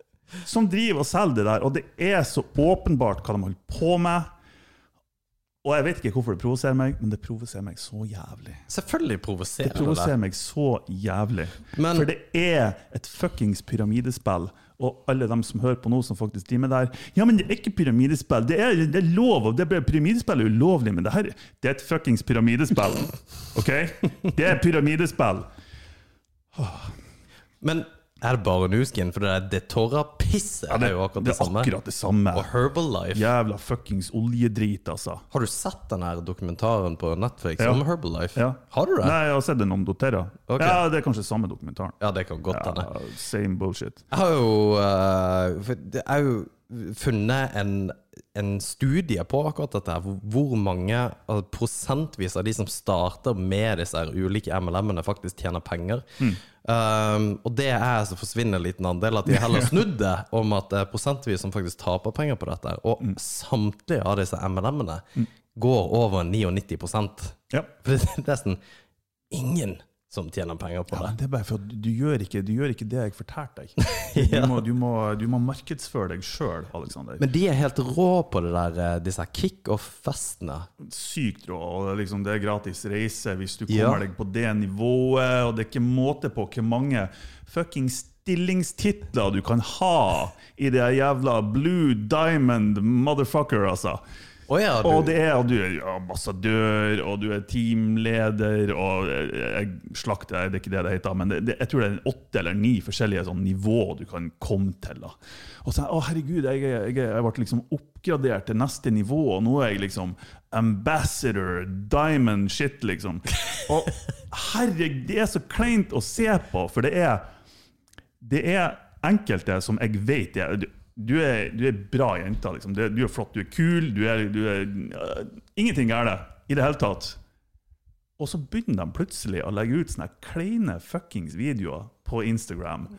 som driver og selger det der, og det er så åpenbart hva de holder på med. Og jeg vet ikke hvorfor det provoserer meg, men det provoserer meg så jævlig. Selvfølgelig provoserer det provoserer meg så jævlig. Men- For det er et fuckings pyramidespill. Og alle dem som hører på nå, som faktisk driver med det her Ja, men det er ikke pyramidespill. Det er, det er lov. det er, Pyramidespill er ulovlig, men det her det er et fuckings pyramidespill. OK? Det er pyramidespill. Men er det bare Nuskin? For det der Detorra-pisset Ja, det, er jo akkurat det det, samme. akkurat det samme. Og Herbalife. Jævla fuckings oljedrit, altså. Har du sett den her dokumentaren på Netflix Ja. om Herbalife? Ja. Har du det? Nei, jeg har sett den om Dotera. Okay. Ja, det er kanskje samme dokumentaren. Ja, det kan godt hende. Ja, same bullshit. Jeg har jo, uh, jeg er jo funnet en en studie på akkurat dette, hvor- mange altså, prosentvis av de som starter med disse ulike MLM-ene, faktisk tjener penger. Um, og det er så forsvinnende liten andel at de heller snudd det om at det er prosentvis som faktisk taper penger på dette. Og Og samtlige av disse MLM-ene går over 99 Ja. For det er nesten ingen som tjener penger på Ja, men det er bare for at du gjør ikke, du gjør ikke det jeg fortalte deg. Du, må, du, må, du må markedsføre deg sjøl, Aleksander. Men de er helt rå på det der, eh, disse kickoff-festene. Sykt rå. Og det liksom, det er gratis reise hvis du Ja. kommer deg på det nivået. Og det er ikke måte på hvor mange fuckings stillingstitler du kan ha i det jævla Blue Diamond motherfucker, altså. Å ja, du, Og det er at du er ambassadør, og du er teamleder, og jeg slakter, deg, det er ikke det det heter, men det, det, jeg tror det er åtte eller ni forskjellige sånn nivå du kan komme til. da. Og så, å herregud, jeg, jeg, jeg, jeg ble liksom oppgradert til neste nivå, og nå er jeg liksom ambassador, diamond shit, liksom. Og herregud, det er så kleint å se på, for det er det er enkelte som jeg vet er, du, er, du er bra jente. Liksom. Du er flott, du er kul, du er, du er uh, Ingenting galt i det hele tatt. Og så begynner de plutselig å legge ut sånne kleine fuckings videoer på Instagram.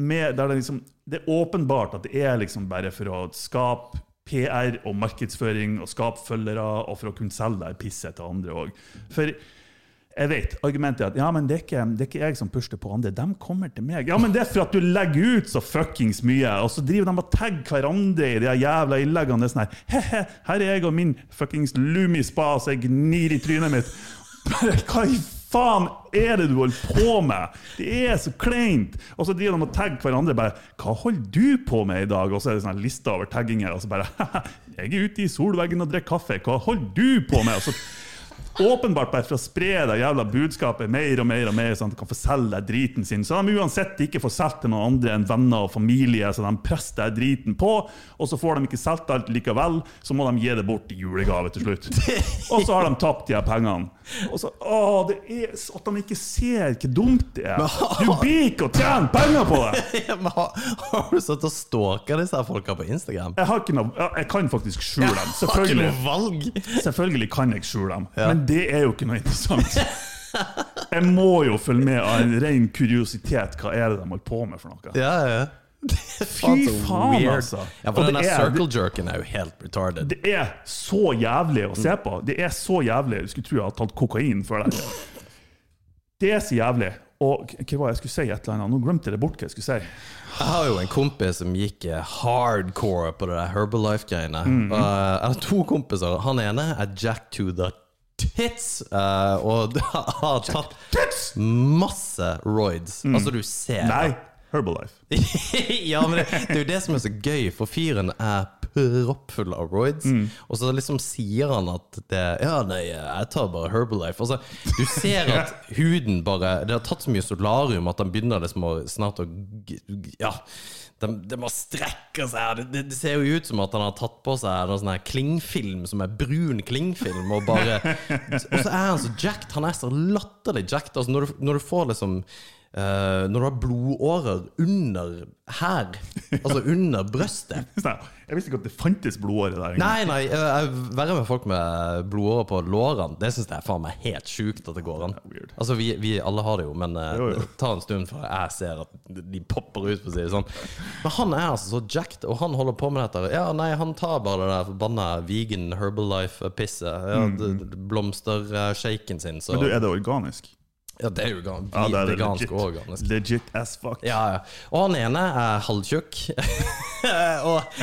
Med, der det, liksom, det er åpenbart at det er liksom bare for å skape PR og markedsføring og skape følgere, og for å kunne selge det pisset til andre òg. Jeg vet, argumentet er at ja, men det er, ikke, det er ikke jeg som pusher på andre, de kommer til meg. Ja, men det er for at du legger ut så fuckings mye, og så driver de og tagger hverandre i de jævla innleggene. Sånn her, he-he, her er jeg og min fuckings Lumi-spa, så jeg gnir i trynet mitt. Hva i faen er det du holder på med? Det er så kleint! Og så driver de og tagger hverandre. bare, Hva holder du på med i dag? Og så er det sånn liste over tagginger, og så bare Jeg er ute i solveggen og drikker kaffe. Hva holder du på med? Og så Åpenbart bare for å spre det jævla budskapet mer og mer, og mer, sånn at de kan få selge driten sin. Så de uansett ikke får solgt til noen andre enn venner og familie, så de presser driten på. Og så får de ikke solgt alt likevel, så må de gi det bort i julegave til slutt. Og så har de tapt de her pengene. Og så, å, det er så At de ikke ser hvor dumt det er. Du blir ikke å tjene penger på det! Men har, har du satt og stalka disse folka på Instagram? Jeg, har ikke noe, jeg kan faktisk skjule dem. Har ikke Selvfølgelig. noe valg! Selvfølgelig kan jeg skjule dem, men det er jo ikke noe interessant. Jeg må jo følge med av en ren kuriositet. Hva er det de holder på med for noe? Ja, ja. Fy faen, altså! Ja, for den der er- circle jerken er jo helt retarded. Det er så jævlig å se på. Det er så jævlig. Du skulle tro jeg hadde tatt kokain før det. Det er så jævlig. Og hva var jeg skulle si? et eller annet? Nå glemte jeg det bort hva jeg skulle si. Jeg har jo en kompis som gikk eh, hardcore på det der Herbalife-greiene. Mm. Og, eh, Jeg har to kompiser. Han ene er Jack to the tits, Uh, og har tatt masse roids. Altså, du ser Mm. Nei, Herbalife. ja, men det, det er jo det som er så gøy, for fyren er proppfull av roids. Mm. Og så liksom sier han at det Ja, nei, jeg tar bare Herbalife. Altså, du ser at huden bare Det har tatt så mye solarium at han begynner liksom å snart å Ja. Det, det må strekke seg. Det, det, det ser jo ut som at han har tatt på seg noe sånn her klingfilm som er brun klingfilm. Og bare Og så er han så jacked. Han er så latterlig jacked. Altså, når, du, når du får liksom eh, Når du har blodårer under her, altså under brøstet Jeg visste ikke at det fantes blodårer der. Nei, nei, jeg er verre med folk med blodårer på lårene. Det syns jeg er faen meg helt sjukt at det går an. Altså, vi, vi alle har det jo, men eh, jo. det tar en stund før jeg ser at de popper ut, for å si det sånn. Men han er altså så jacked, og han holder på med dette. Ja, nei, han tar bare det der forbanna vegan Herbalife-pisset. Ja, mm. Blomstershaken sin, så Men du, er det organisk? Ja, det er jo ganske, Ja, det er det ganske organisk. Legit as fuck. Ja, ja. Og han ene er halvtjukk. og,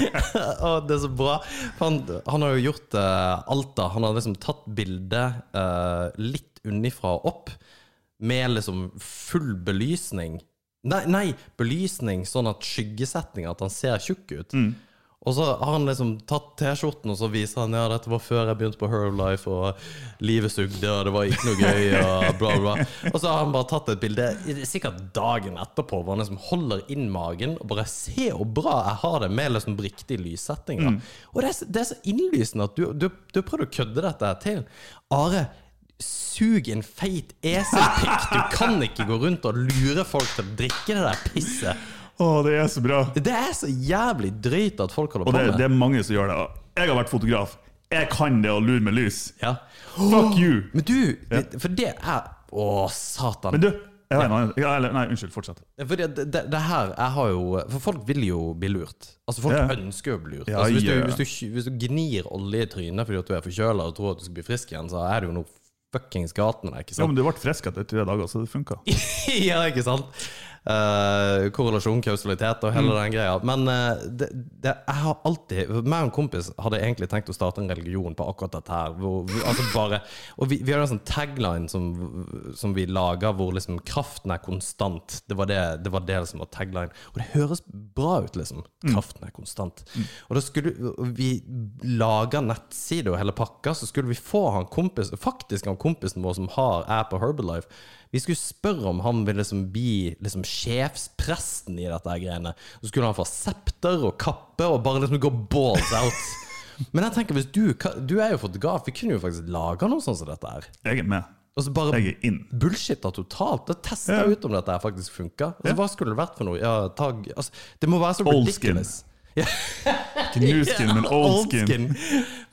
og det er så bra. Han, han har jo gjort uh, alt, da. Han har liksom tatt bildet uh, litt unnifra og opp, med liksom full belysning. Nei, nei, belysning sånn at skyggesetning, at han ser tjukk ut. Og så har han liksom tatt T-skjorten og så viser han Ja, dette var før jeg begynte på Herbalife, og livet sugde, og det var ikke noe gøy, og bla, bla. Og så har han bare tatt et bilde, sikkert dagen etterpå, hvor han liksom holder inn magen og bare Se hvor bra jeg har det, med liksom riktig lyssetting. Mm. Og det er, det er så innlysende at du, du, du prøvde å kødde dette til. Are, sug en feit eselpikk. Du kan ikke gå rundt og lure folk til å drikke det der pisset. Å, det er så bra. Det er så jævlig drøyt at folk holder Og på det, med det er mange som gjør det. Jeg har vært fotograf. Jeg kan det å lure med lys. Ja. Fuck you! Men du, det, for det er Å, satan. Men du, jeg har en annen eller, Nei, unnskyld. Fortsett. Fordi det, det, det her jeg har jo For folk vil jo bli lurt. Altså Folk Ja. ønsker jo å bli lurt. Ja, altså, hvis, ja, du, hvis, du, hvis du gnir olje i trynet fordi at du er forkjøla og tror at du skal bli frisk igjen, så er det jo noe fuckings galt med deg. ikke Ja, sant? men du ble frisk etter tre dager, så det funka. ja, ikke sant? Eh, korrelasjon, kausalitet og hele den greia. Men uh, det, det, jeg har alltid Meg og en kompis hadde egentlig tenkt å starte en religion på akkurat dette her. Hvor, vi- altså bare, og vi, vi har en sånn tagline som, som vi lager hvor liksom kraften er konstant. Det var det, det var det som var tagline. Og det høres bra ut, liksom. Kraften er konstant. Og da skulle vi laga nettside og hele pakka, så skulle vi få han kompis, faktisk han kompisen vår som har er på Herbalife. Vi skulle spørre om han ville liksom bli liksom sjefspresten i dette greiene. Så skulle han få septer og kappe og bare liksom gå balls out. Men jeg tenker, hvis du Du er jo fotograf, vi kunne jo faktisk laga noe sånt som dette her. Jeg er med. Og så bare Jeg er bullshitta totalt. Da testa Ja. ut om dette her faktisk funka. Altså, Ja. Hva skulle det vært for noe? Ja, tag, altså, det må være så Old skin. Ikke new skin, men old skin.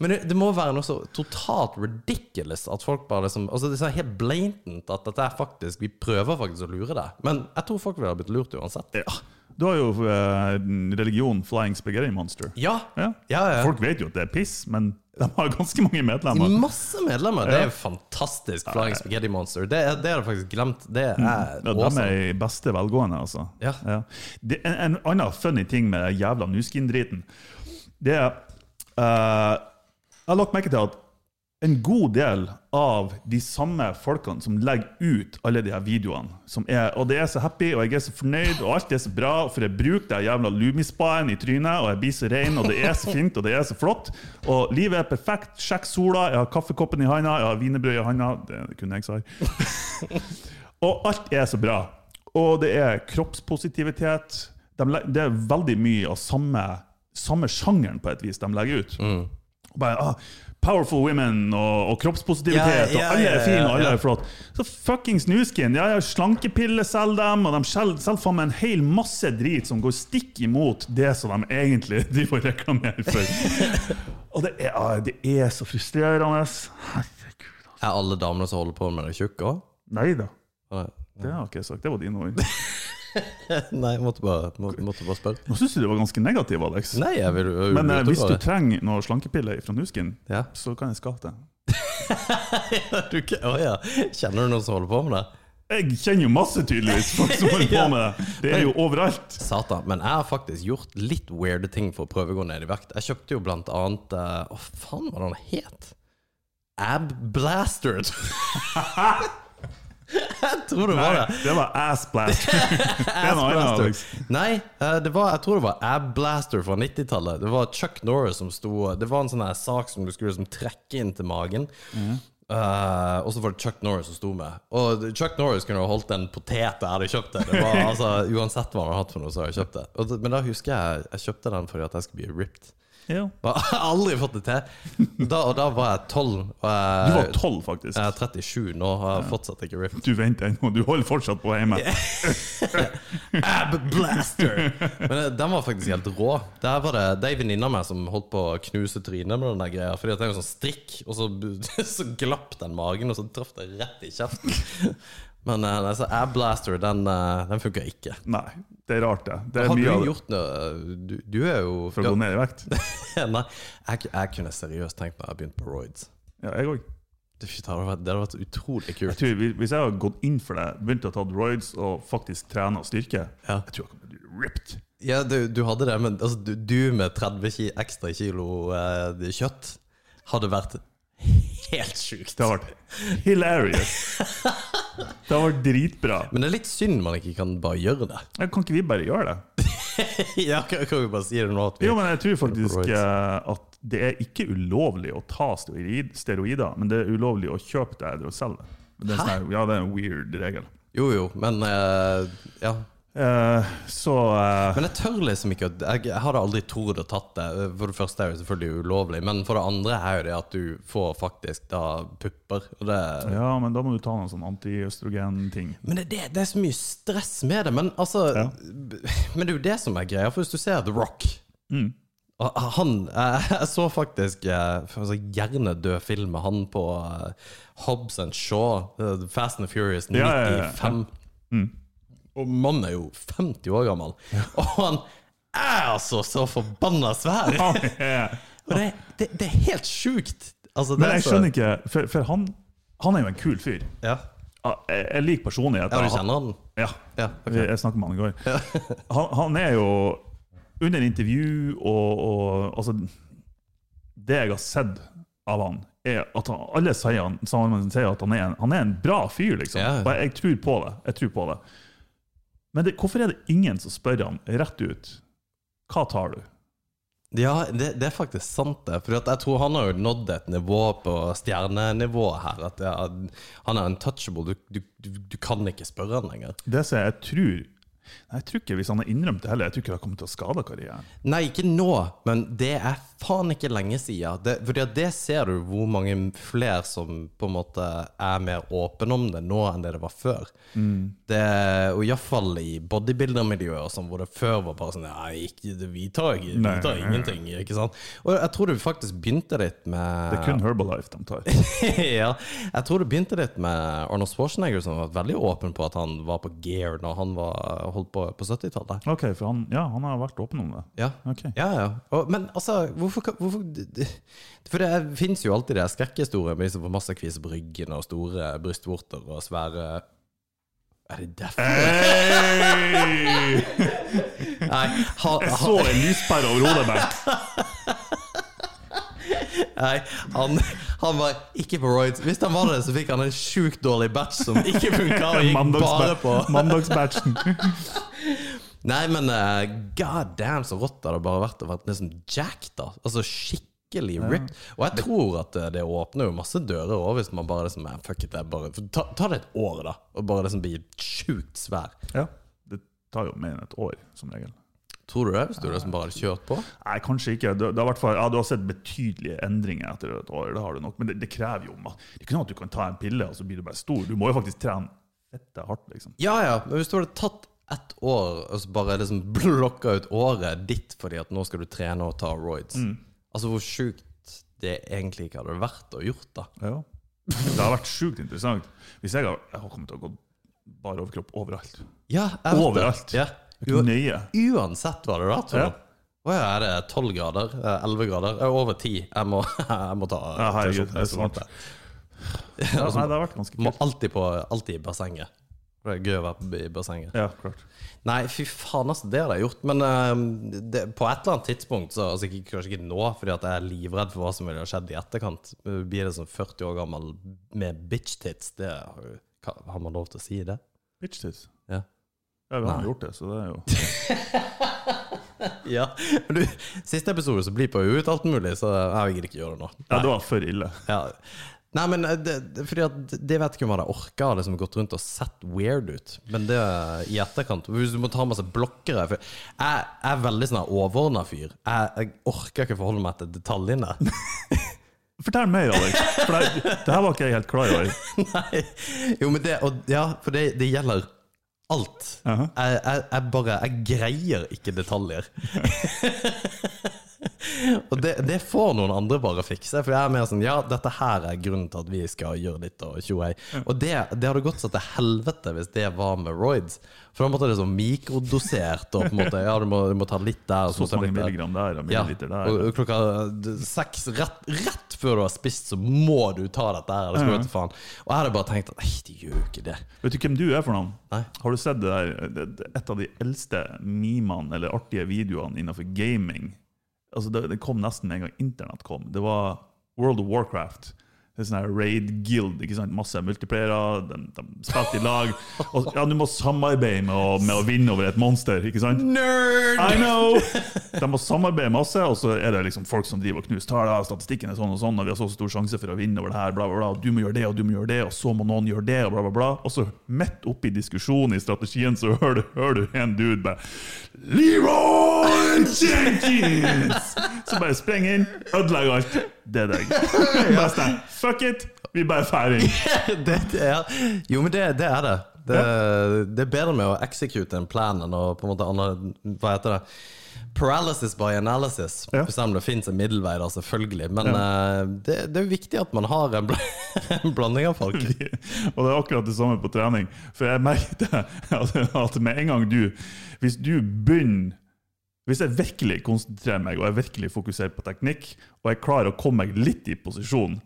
Men det, det må være noe så totalt ridiculous at folk bare liksom Altså Det er helt blatant at dette er faktisk Vi prøver faktisk å lure deg. Men jeg tror folk ville ha blitt lurt uansett. Ja. Du har jo eh, religion Flying Spaghetti Monster. Ja. Ja. Ja, ja. Folk vet jo at det er piss, men de har ganske mange medlemmer. Masse medlemmer. Det er jo fantastisk. Flying Spaghetti Monster. Det, det har jeg faktisk glemt. Det er Ja, de er i beste velgående, altså. Ja. Det, en, en annen funny ting med den jævla nuskin-driten, det er uh, Jeg har lagt merke til at en god del av de samme folkene som legger ut alle de her videoene, som er, og det er så happy, og jeg er så fornøyd, og alt er så bra, for jeg bruker den jævla Lumispaen i trynet, og jeg blir så ren, og det er så fint, og det er så flott, og livet er perfekt, sjekk sola, jeg har kaffekoppen i handa, jeg har wienerbrød i handa, det kunne jeg sagt. Og alt er så bra. Og det er kroppspositivitet. Det er veldig mye av samme, samme sjangeren på et vis de legger ut. Og Bare, ah, powerful women og, og kroppspositivitet, Ja, ja, og alle er fine, og alle er flott. Så fuckings nuskin. Ja, ja, slankepiller selger dem, og de selger faen meg en hel masse drit som går stikk imot det som de egentlig driver og reklamerer for. og det er, ah, det er så frustrerende. Herregud. altså. Er alle damene som holder på med det, tjukke òg? Nei da. Det har ikke jeg sagt. Det var dine ord. Nei, jeg måtte bare, må, måtte bare spørre. Nå syns du det var ganske negativ, Alex. Nei, jeg vil Men eh, hvis du trenger noen slankepiller fra Nuskin, Ja. så kan jeg skaffe det. du, Å ja. Kjenner du noen som holder på med det? Jeg kjenner jo masse, tydeligvis, folk som holder på med det. Det er jo overalt. Satan. Men jeg har faktisk gjort litt weirde ting for å prøve å gå ned i vekt. Jeg kjøpte jo blant annet Å, uh, oh, faen var det han het? Ab Blasterd. Jeg tror det var det. Det var ass blast. det noe. Alex. Nei, eh, det var, jeg tror det var Ab Blaster fra 90-tallet. Det var Chuck Norris som sto Det var en sånn sak som du skulle liksom trekke inn til magen. Eh, og så var det Chuck Norris som sto med. Og Chuck Norris kunne holdt en potet jeg hadde kjøpt det. det var, altså, uansett hva han hadde hatt for noe, så hadde jeg kjøpt det. Og, men da husker jeg jeg kjøpte den fordi at jeg skulle bli ripped. Ja. Jeg har aldri fått det til. Da, og da var jeg 12. Og Du var tolv, faktisk. jeg er 37 nå, og har fortsatt ikke ripped. Du venter ennå. Du holder fortsatt på hjemme. Ab Blaster! Men eh, den var faktisk helt rå. Der var det, det er ei venninne av meg som holdt på å knuse trynet med den der greia. Fordi at det er jo sånn strikk, og så, så glapp den magen, og så traff det rett i kjeften. Men eh, nei, så Ab Blaster, den, eh, den funka ikke. Nei, det er rart, det. Det er Har du gjort noe Du, du er jo for å gå ned i vekt. Nei, jeg, jeg kunne seriøst tenkt meg å begynne på roids. Ja, jeg òg. Det hadde det hadde vært utrolig Jeg kult. tror, hvis jeg hadde gått inn for det, begynt å ta roids og faktisk trene og styrke, Ja. jeg tror jeg kunne blitt ripped. Ja, du, du hadde det, men altså, du, du med 30 ekstra kilo eh, kjøtt hadde vært helt sjukt. Det har vært hilarious. Det har vært dritbra. Men det er litt synd man ikke kan bare gjøre det. Ja, Kan ikke vi bare gjøre det? ja, kan, kan vi bare si det nå? At vi, Jo, men jeg tror faktisk eh, at det er ikke ulovlig å ta steroider, men det er ulovlig å kjøpe det eller å selge det. Det er, sånn ja, det er en weird regel. Jo, jo, men uh, Ja. Eh, så uh, Men jeg tør liksom ikke Jeg, jeg hadde aldri trodd å tatt det. For det første er det selvfølgelig ulovlig, men for det andre er jo det at du får faktisk da pupper. Det, Ja, men da må du ta noen sånn antiøstrogen-ting. Men det, det, det er så mye stress med det. Men altså Ja. Men det er jo det som er greia. For hvis du ser The Rock Mm. Han Jeg, jeg så faktisk eh, altså, gjerne død film med han på eh, Hobbs and Shaw, eh, Fast and Furious, Ja, ja, ja, ja. 95. Og mannen er jo 50 år gammel. Og han er altså så forbanna svær! Og det, det, det er helt sjukt. Altså, Men jeg så- skjønner ikke, for, for han, han er jo en kul fyr. Ja, Ja, Jeg, jeg liker personlighet. ja du kjenner han? Ja. Ja, okay. Jeg, snakket med han i går. Han, han er jo under intervju og, og altså, Det jeg har sett av han, er at han, alle sier, han, sier at han er, en, han er en bra fyr, liksom. Ja. Og jeg, jeg tror på det. Jeg tror på det. Men det, hvorfor er det ingen som spør han rett ut hva tar du? Ja, det, det er faktisk sant, det. For jeg tror han har jo nådd et nivå på stjernenivået her. At er, han er untouchable. Du, du, du, du kan ikke spørre han lenger. Det som jeg tror Nei, Jeg tror ikke hvis han har innrømt det heller, jeg tror ikke det kommer til å skade karrieren. Nei, ikke nå, men det er faen ikke lenge siden. Det, fordi det ser du hvor mange flere som på en måte er mer åpne om det nå enn det det var før. Det, og iallfall i bodybuildermiljøer, sånn, hvor det før var bare sånn Nei, ikke, vi tar, vi tar nei, ingenting. Ikke sant? Og jeg tror det faktisk begynte litt med Det er kun Herbalife de tar. ja, jeg tror det begynte litt med Arnold Schwarzenegger, som var veldig åpen på at han var på gear når han var, holdt på på 70-tallet. Ok, for han, ja, han har vært åpen om det. Ja. Ok. ja, ja. Og, men altså, hvorfor, hvorfor For det fins jo alltid de skrekkhistoriene med de som får masse kviser på ryggen og store brystvorter og svære Er det derfor? Hey! Nei, han, Jeg så en lyspære over hodet mitt. nei han, han var ikke på roids. Hvis han var det, så fikk han en sjukt dårlig batch som ikke funka, og gikk bare på Mandagsbatchen. Nei, men uh, god damn så rått det hadde bare vært å være liksom Jack, da. Altså skikkelig ripped. Og jeg tror at eh, det åpner jo masse dører òg, hvis man bare liksom eh, Fuck it, bare ta, ta det et år, da. Og bare liksom bli sjukt svær. Ja, det tar jo mer enn et år, som regel. Tror du det? Hvis du liksom bare kjørt på? Nei, kanskje ikke. Det, det fall, ja, du har sett betydelige endringer etter et år. det har du nok, Men det, det krever jo ma- Det er ikke noe at du kan ta en pille, og så blir du bare stor. Du må jo faktisk trene fette hardt, liksom. Ja ja, men hvis du hadde tatt ett år og så bare liksom blokka ut året ditt fordi at nå skal du trene og ta roids Altså hvor sjukt det egentlig ikke hadde vært å gjort, da. Ja. Det har vært sjukt interessant. Hvis jeg har, jeg har kommet til å gå bare overkropp overalt. Ja. Overalt. Ja. Nøye. Uansett hva det har hatt. Ja. Ja, er det 12 grader? Eh, 11 grader? Eh, Over 10. Jeg må, jeg må ta Ja, herregud, det er sånn smart. Ja, nei, det har vært ganske Må kult. alltid, på, alltid i bassenget. Det er gøy å være i bassenget. Ja, klart. Nei, fy faen, altså, det hadde jeg gjort. Men uh, det, på et eller annet tidspunkt, så, altså, ikke, kanskje ikke nå, fordi at jeg er livredd for hva som ville skjedd i etterkant. Blir det som 40 år gammel med bitch tits? Det har, har man lov til å si det? Bitch tits. Ja. Vi har Nei. gjort det, så det er jo Ja, men du, Siste episode så blir på ut alt mulig, så jeg gidder ikke gjøre det nå. Ja, det var for ille. Ja. Nei, men eh, det, det, fordi at det vet ikke om jeg hadde orka å liksom gått rundt og sett weird ut. Men det i etterkant Hvis du må ta med seg blokkere for Jeg er veldig sånn overordna fyr. Jeg, jeg orker ikke forholde meg til detaljene. Fortell mer, Alex. For det, det her var ikke jeg helt klar over. Nei. Jo, men det og, Ja, for det, det gjelder alt. Aha. jeg, jeg, jeg bare Jeg greier ikke detaljer. og det, det får noen andre bare fikse. For jeg er mer sånn Ja, dette her er grunnen til at vi skal gjøre ditt og tjoei. Og det, det hadde gått så til helvete hvis det var med roids. For da måtte det sånn mikrodosert og på en måte Ja, du må, du må ta litt der Så, Så mange litt milligram der og milliliter der. og klokka seks, rett, rett før du har spist, så må du ta dette her. Eller skal du til faen. Og jeg hadde bare tenkt at nei, de gjør jo ikke det. Vet du hvem du er for noen? Nei. Har du sett det der, et av de eldste memene eller artige videoene innenfor gaming? Altså det, det kom nesten med en gang internett kom. Det var World of Warcraft. Det er sånn Raid Guild. ikke sant? Masse multiplayere, de, de spilte i lag. Og ja, Du må samarbeide med å, med å vinne over et monster, ikke sant? Nerd! I know! De må samarbeide masse, og så er det liksom folk som driver og knuser tall. «Ja, Statistikken er sånn og sånn, og vi har så stor sjanse for å vinne over det her. Bla, bla, bla. Du må gjøre det, og du må gjøre det, og så må noen gjøre det, og bla, bla, bla. Og så midt oppi diskusjonen i strategien, så hører du, hører du en dude bare Leroy Jenkins! Så bare sprenger inn, ødelegger alt. Det er deg. Sånn, Fuck it! Vi bare ferdig det, er, jo, men det, det er det. Det, det er bedre med å execute en plan enn å på en måte Hva heter det? Paralysis by analysis. Ja. Selv om det fins en middelvei, der, selvfølgelig. Men eh, det, det er viktig at man har en, bl en blanding av folk. Og det er akkurat det samme på trening. For jeg merket at, at med en gang du Hvis du begynner Hvis jeg virkelig konsentrerer meg og jeg virkelig fokuserer på teknikk, og jeg klarer å komme meg litt i posisjon,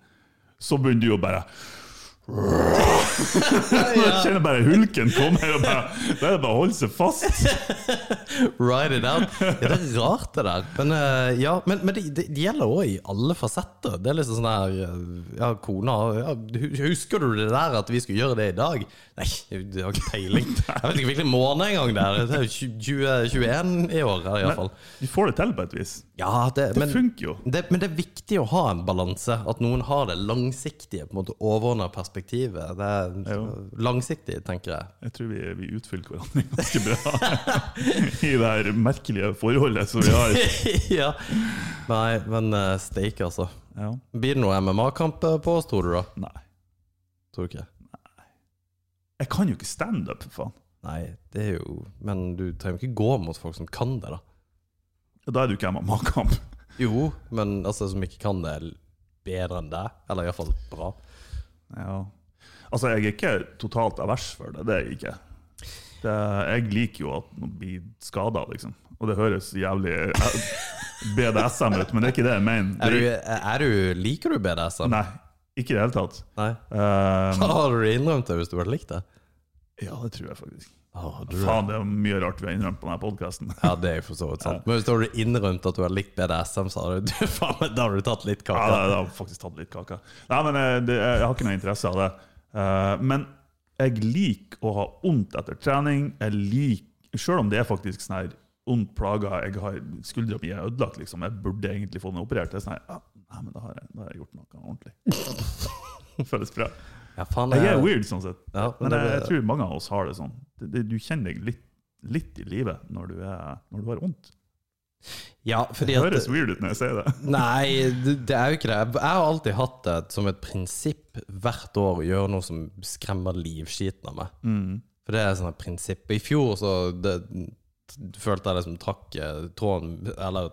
så begynner du jo bare Jeg kjenner bare hulken komme. Og bare, da er det bare å holde seg fast. Ride it out. Ja, det er rart, det der. Men, eh, ja, men, men det, det, det gjelder òg i alle fasetter. Det er liksom sånn her eh, Ja, kona ja, Husker du det der at vi skulle gjøre det i dag? Nei, jeg har ikke peiling. Jeg vet ikke hvilken måned engang det er. Det er jo 2021 i år, i hvert fall. Du får det til på et vis. Ja, det, Det men, funker jo. det, men det er viktig å ha en balanse. At noen har det langsiktige, på en måte overordna perspektivet. Det er Jo. langsiktig, tenker jeg. Jeg tror vi, vi utfyller hverandre ganske bra i det her merkelige forholdet som vi har. ja. Nei, men uh, steik, altså. Ja. Blir det noe MMA-kamp på oss, tror du da? Nei. Tror du ikke? Nei. Jeg kan jo ikke standup, for faen. Nei, det er jo Men du trenger ikke gå mot folk som kan det, da. Ja, Da er det jo ikke MMA-kamp. Jo, men altså som ikke kan det bedre enn deg. Eller iallfall bra. Ja. Altså, jeg er ikke totalt avers for det. Det er jeg ikke. Det, jeg liker jo at man blir skada, liksom. Og det høres jævlig eh, BDSM ut, men det er ikke det jeg mener. Er du, er du, liker du BDSM? nei, ikke i det hele tatt. Nei. Eh, Har du innrømt det hvis du hadde likt det? ja, det tror jeg faktisk. Du, Faen, det er mye rart vi har innrømt på denne podkasten. Ja, det er jo for så vidt sant. Men hvis du hadde innrømt at du har likt BDSM, så hadde du, faen, da hadde du tatt litt Ja, da har faktisk tatt litt kake. Nei, men eh, det, jeg har ikke noe interesse av det. Eh, men jeg liker å ha vondt etter trening. Jeg liker, Selv om det er faktisk sånn her vondt plaga, jeg har skuldra mi er ødelagt, liksom. Jeg burde egentlig få den operert. Det er sånn her, ja, nei, men da har, jeg, da har jeg gjort noe ordentlig. Føles bra. Ja, faen, Jeg er weird, sånn sett. Ja, Men det- jeg, jeg tror mange av oss har det sånn. Du kjenner deg litt, litt i livet når du, når du har vondt. Ja, Det at høres weird ut når jeg sier det. Nei, det, det er jo ikke det. Jeg har alltid hatt det som et prinsipp hvert år å gjøre noe som skremmer livskiten av meg. For det er et sånt prinsipp. I fjor så det, følte jeg det som trakk eh, tråden Eller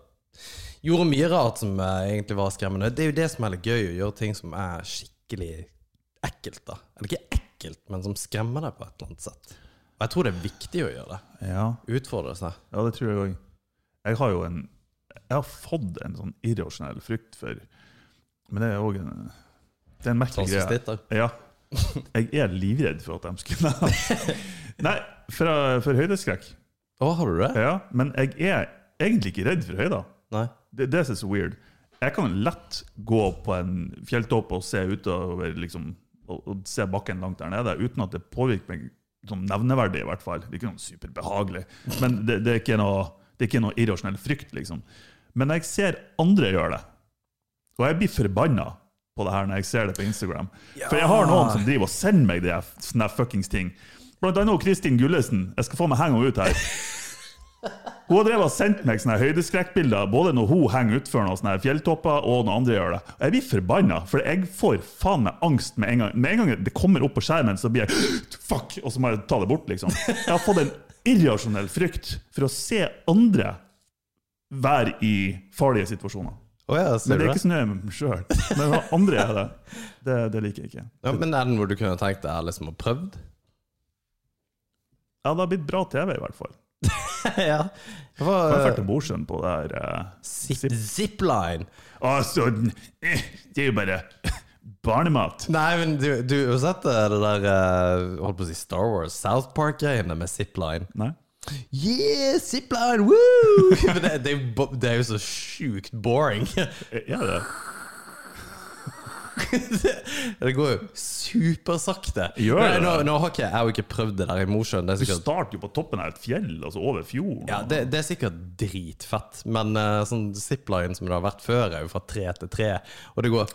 gjorde mye rart som egentlig var skremmende. Det er jo det som er litt gøy, å gjøre ting som er skikkelig ekkelt. da Eller ikke ekkelt, men som skremmer deg på et eller annet sett. Og jeg tror det er viktig å gjøre det. Ja, Utfordre seg. Ja, det tror jeg òg. Jeg har jo en Jeg har fått en sånn irrasjonell frykt for Men det er òg en Det er en merkelig greie. Ja. Jeg er livredd for at de skulle Nei, for, for høydeskrekk. Å, har du det? Ja, men jeg er egentlig ikke redd for høyder. Nei. Det, det er så weird. Jeg kan lett gå på en fjelltopp og se utover liksom, og se bakken langt der nede, uten at det påvirker meg sånn nevneverdig, i hvert fall. Det er ikke noe superbehagelig. Men det, det, er ikke noe, det er ikke noe irrasjonell frykt, liksom. Men jeg ser andre gjøre det, og jeg blir forbanna på det her når jeg ser det på Instagram For jeg har noen som driver og sender meg de sånne fuckings ting. Blant annet Kristin Gullesen. Jeg skal få meg henge henne ut her. Hun har drevet og sendt meg sånne høydeskrekkbilder både når hun henger utfor noen sånne fjelltopper, og når andre gjør det. Jeg blir forbanna, for jeg får faen meg angst med en gang. Med en gang det kommer opp på skjermen, så blir jeg fuck, og så må jeg ta det bort, liksom. Jeg har fått en irrasjonell frykt for å se andre være i farlige situasjoner. Oh ja, Men det er ikke så nøye med meg sjøl. Men andre er det. det. Det liker jeg ikke. Ja, men er det noe du kunne tenkt deg liksom å prøvd? Ja, det har blitt bra TV, i hvert fall. ja. Hva var uh, til Mosjøen på det her uh, zip, zipline. Altså, eh, det er jo bare barnemat. Nei, men du, du har sett det der uh, Holdt på å si Star Wars, South Park-greiene med zipline? Nei? Yeah, zipline! Woo! Men det, det, er det er jo så sjukt boring. ja, det? det går jo supersakte. Gjør det? Nå, nå har ikke jeg har jo ikke prøvd det der i Mosjøen. Du starter jo på toppen av et fjell, altså over fjorden. Ja, det, det er sikkert dritfett, men uh, sånn zipline som det har vært før, er jo fra tre til tre, og det går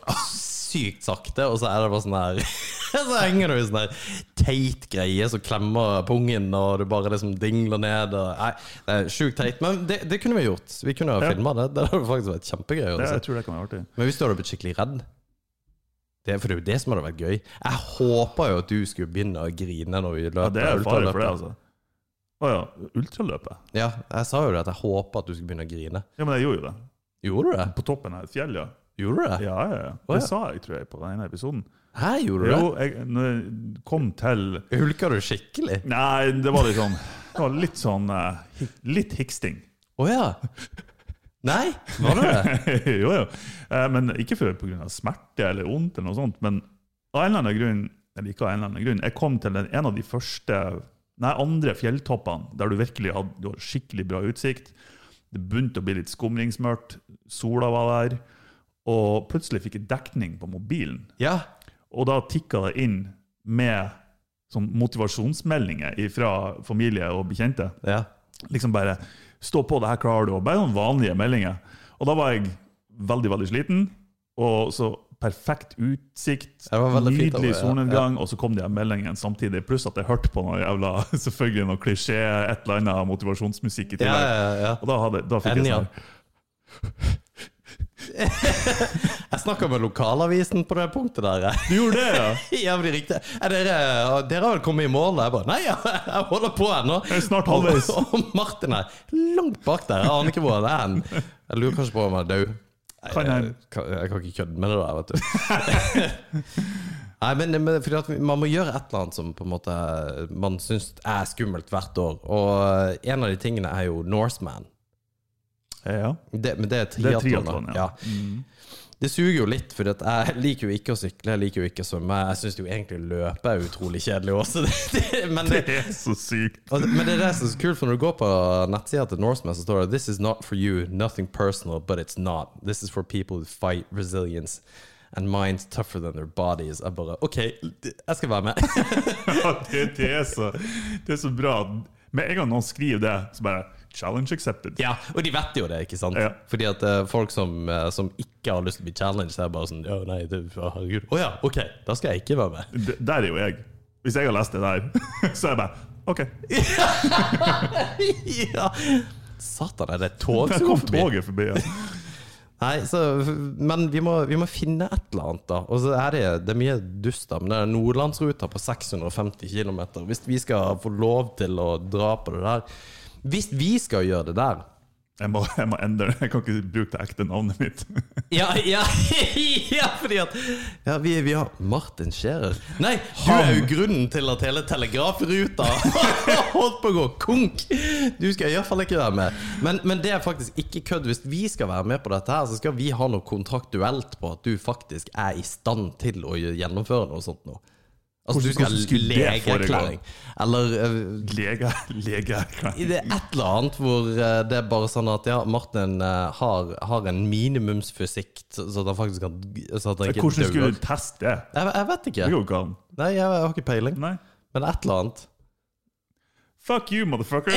sykt sakte, og så er det bare sånn her Så henger du i sånn her teit greie som klemmer pungen, og du bare liksom dingler ned og Nei, det er sjukt teit, men det, det kunne vi gjort. Vi kunne ha Ja. filma det. Det hadde faktisk vært kjempegøy. å Det, jeg tror det kan være artig. Men hvis du hadde blitt skikkelig redd Det, for det er jo det som hadde vært gøy. Jeg håpa jo at du skulle begynne å grine når vi løper. Ja, det er fare for det, altså. Å ja. Ultraløpet? Ja, jeg sa jo det at jeg håpa at du skulle begynne å grine. Ja, men jeg gjorde jo det. Gjorde du det? På toppen av et fjell, ja. Gjorde du det? Ja, ja, ja. Det ja. sa jeg, tror jeg, på den ene episoden. Hæ, gjorde du det? Jo, jeg, når jeg kom til Hulka du skikkelig? Nei, det var litt sånn Det var litt sånn eh, Litt hiksting. Å ja. Nei, var det det? jo, jo. Eh, Men ikke pga. smerte eller vondt, eller noe sånt. Men av en eller annen grunn eller ikke av en eller annen grunn, jeg kom til en av de første Nei, andre fjelltoppene der du virkelig hadde, du hadde skikkelig bra utsikt. Det begynte å bli litt skumringsmørkt, sola var der, og plutselig fikk jeg dekning på mobilen. Ja. Og da tikka det inn med sånn motivasjonsmeldinger fra familie og bekjente. ja. Liksom bare 'Stå på, det her klarer du', og bare noen vanlige meldinger. Og da var jeg veldig, veldig sliten, og så perfekt utsikt, nydelig solnedgang, ja, ja. og så kom de meldingene samtidig, pluss at jeg hørte på noe jævla selvfølgelig noe klisjé, et eller annet motivasjonsmusikk i Ja, tillegg. ja, ja. Og da, hadde, da fikk jeg sånn Jeg snakka med lokalavisen på det punktet der. Du gjorde det, ja? Jævlig riktig. Er dere, dere har vel kommet i mål? Jeg bare Nei, jeg, holder på ennå. Snart halvveis. Og, og Martin er langt bak der. Jeg aner ikke hvor han er. Jeg lurer kanskje på om han er død. Jeg- jeg, kan- jeg kan ikke kødde med det der, vet du. Nei, men, men Man må gjøre et eller annet som på en måte man syns er skummelt hvert år. Og en av de tingene er jo Norseman. Ja. Det, men det er triatlon. ja. Mm. Det suger jo litt, for jeg liker jo ikke å sykle, jeg liker jo ikke å svømme. Jeg syns jo egentlig løpe er utrolig kjedelig også. Det, det, men, Det det, er så sykt. men det er det som er så kult, for når du går på nettsida til Norseman, så står det This is not for you, nothing personal, but it's not. This is for people who fight resilience. And minds tougher than their bodies. Jeg bare OK, jeg skal være med. Ja, det, det, er så, det er så bra. Med en gang noen skriver det, så bare Challenge accepted. Ja, og de vet jo det, ikke sant? Ja. Fordi at uh, folk som, uh, som ikke har lyst til å bli challenged, er bare sånn Ja, nei, det, oh, herregud. Å ja, OK, da skal jeg ikke være med. D- Der er jo jeg. Hvis jeg har lest det der, så er jeg bare OK. ja. Satan, er det et tog som kom forbi? toget forbi. Ja. Nei, så, men vi må, vi må finne et eller annet, da. Og så er det, det er mye dust, da. Men det er Nordlandsruta på 650 km. Hvis vi skal få lov til å dra på det der Hvis vi skal gjøre det der Jeg må, jeg må endre det. Jeg kan ikke bruke det ekte navnet mitt. Ja, ja, ja fordi at Ja, vi, vi har Martin Scherer. Nei, du er jo grunnen til at hele telegrafruta holdt på å gå konk! Du skal iallfall ikke være med. Men, men det er faktisk ikke kødd. Hvis vi skal være med på dette, her så skal vi ha noe kontraktuelt på at du faktisk er i stand til å gjennomføre noe sånt nå. Altså, du Hvordan- skal ha det legeerklæring. Eller uh, Lege, legeerklæring. det er et eller annet hvor uh, det er bare sånn at ja, Martin uh, har, har en minimumsfysikk, så at han faktisk kan Så at han ikke Hvordan skulle du teste det? Jeg, jeg vet Det ikke. går ikke an. Nei, jeg, har ikke peiling. Nei. Men et eller annet. Fuck you, motherfucker!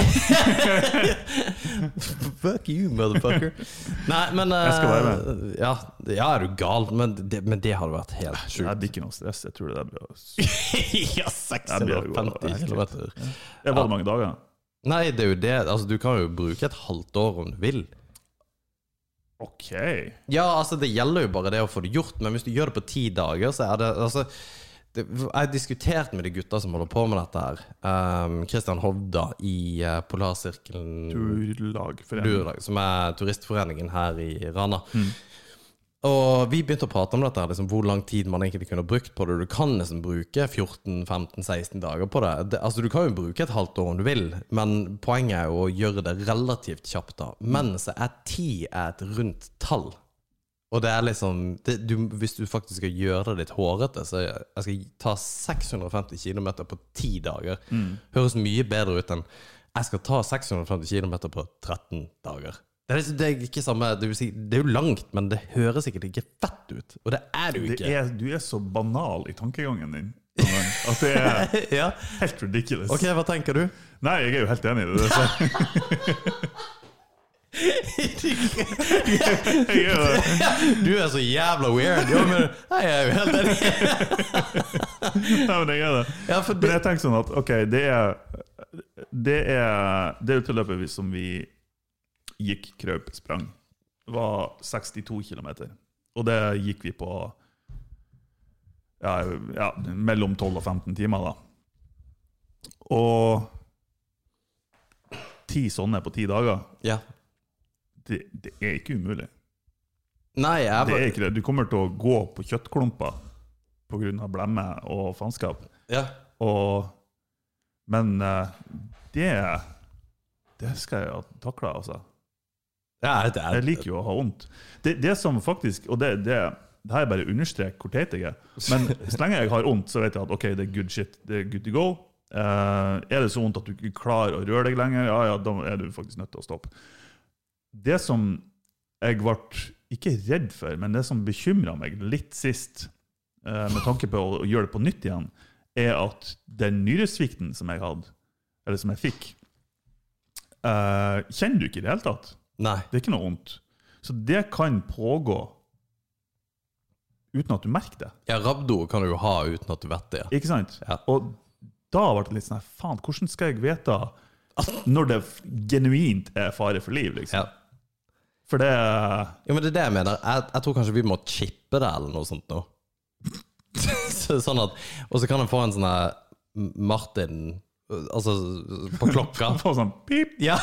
Fuck you, motherfucker. Nei, men eh, Jeg skal være med. Ja, ja, er du gal? Men det, men det hadde vært helt sjukt. det er ikke noe stress. Jeg tror det der blir ja, Det blir jo 650 helt km. Det var det mange dager. Nei, det er jo det. Altså, du kan jo bruke et halvt år om du vil. OK. Ja, altså det gjelder jo bare det å få det gjort, men hvis du gjør det på ti dager, så er det altså det, Jeg har diskutert med de gutta som holder på med dette her. Um, Christian Hovda i uh, Polarsirkelen Turlag. Durlag, som er turistforeningen her i Rana. Og vi begynte å prate om dette, her, liksom, hvor lang tid man egentlig kunne brukt på det. Du kan nesten bruke 14-15-16 dager på det. det. Altså Du kan jo bruke et halvt år om du vil, men poenget er jo å gjøre det relativt kjapt. da Men så er ti et rundt tall. Og det er liksom det, du, Hvis du faktisk skal gjøre det litt hårete, så jeg, jeg skal ta 650 km på ti dager. Høres mye bedre ut enn jeg skal ta 650 km på 13 dager. Det er, det er ikke samme det, det er jo langt, men det høres sikkert ikke fett ut. Og det er det jo Det ikke. er, du er så banal i tankegangen din at det er ja. helt ridiculous. Ok, hva tenker du? Nei, jeg er jo helt enig i det. Så. Jeg er, jo- Du er så jævla weird. Jo, men, nei, jeg er jo helt enig. nei, men jeg er det. Ja, for Men det, jeg tenker sånn at ok, det er Det er det utløpet vi- som vi gikk, krøp, sprang, var 62 km. Og det gikk vi på ja, ja, mellom 12 og 15 timer, da. Og ti sånne på ti dager, Ja. Det, det er ikke umulig. Nei, jeg Det er ikke det. Du kommer til å gå på kjøttklumper pga. blemme og faenskap. ja. Og, men eh, det Det skal jeg takle, altså. Ja, det er, Jeg liker jo å ha vondt. Det, det som faktisk Og det, det, det her er bare understrek hvor teit jeg er. Men så lenge jeg har vondt, så vet jeg at ok, det er good shit. Det er good to go. Uh, er det så vondt at du ikke klarer å røre deg lenger, ja, ja, da er du faktisk nødt til å stoppe. Det som jeg ble ikke redd for, men det som bekymra meg litt sist, eh, med tanke på å gjøre det på nytt igjen, er at den nyresvikten som jeg hadde, eller som jeg fikk, eh, kjenner du ikke i det hele tatt. Nei. Det er ikke noe vondt. Så det kan pågå uten at du merker det. Ja, rabdo kan du jo ha uten at du vet det. Ikke sant? Ja. Og da ble det litt sånn faen, hvordan skal jeg vite når det genuint er fare for liv, liksom? Ja. For det Jo, men det er det jeg mener. Jeg, jeg tror kanskje vi må chippe det eller noe sånt nå. Sånn at, og så kan en få en sånn her Martin Altså på klokka. På sånn pip Ja,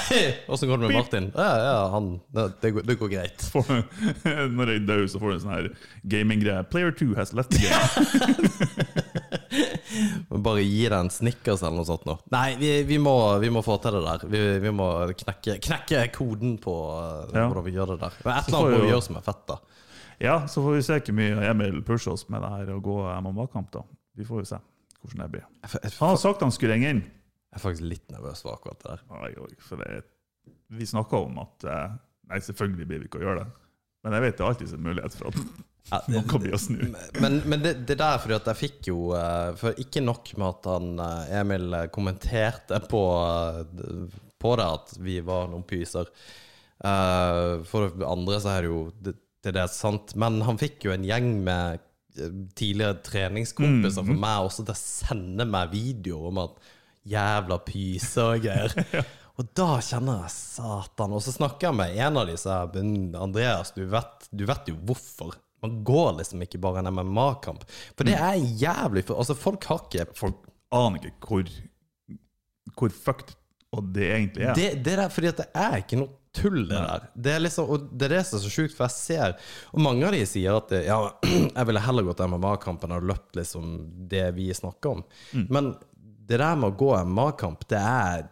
åssen går det med Martin? Ja, ja, han Det, det, går, det går greit. For, Når jeg dør, så får du en sånn her gaminggreie. Player 2 has left the game. Bare gi deg en Snickers eller noe sånt nå. Nei, vi, vi, må, vi må få til det der. Vi, vi må knekke, knekke koden på uh, Ja. hvordan vi gjør det der. Men et eller annet må vi gjøre som er fett, da. Ja, så får vi se hvor mye Emil pusher oss med det her å gå MMA-kamp, da. Vi får jo se hvordan det blir. Han har sagt han skulle ringe inn. jeg er faktisk litt nervøs for akkurat det der. Oi, for det, vi snakka om at eh, Nei, selvfølgelig blir vi ikke å gjøre det. Men jeg vet det er alltid en mulighet for at Ja, det- noe blir å snu. Men, men det, det der fordi at jeg fikk jo eh, For ikke nok med at han eh, Emil eh, kommenterte på, på det at vi var noen pyser. For det andre så er det jo det, det er sant. Men han fikk jo en gjeng med tidligere treningskompiser for meg også til å sende meg videoer om at jævla pyser og greier. Og da kjenner jeg satan. Og så snakker jeg med en av disse, Andreas, du vet, du vet jo hvorfor. Man går liksom ikke bare en MMA-kamp. For det er jævlig for, Altså, folk har ikke Folk aner ikke hvor, hvor fucked og det egentlig er. det, det der, fordi at det er ikke noe tull, det der. Det er liksom, og det er det som er så sjukt, for jeg ser Og mange av de sier at ja, jeg ville heller gått MMA-kamp enn å løpt liksom det vi snakker om. Men det der med å gå MMA-kamp, det er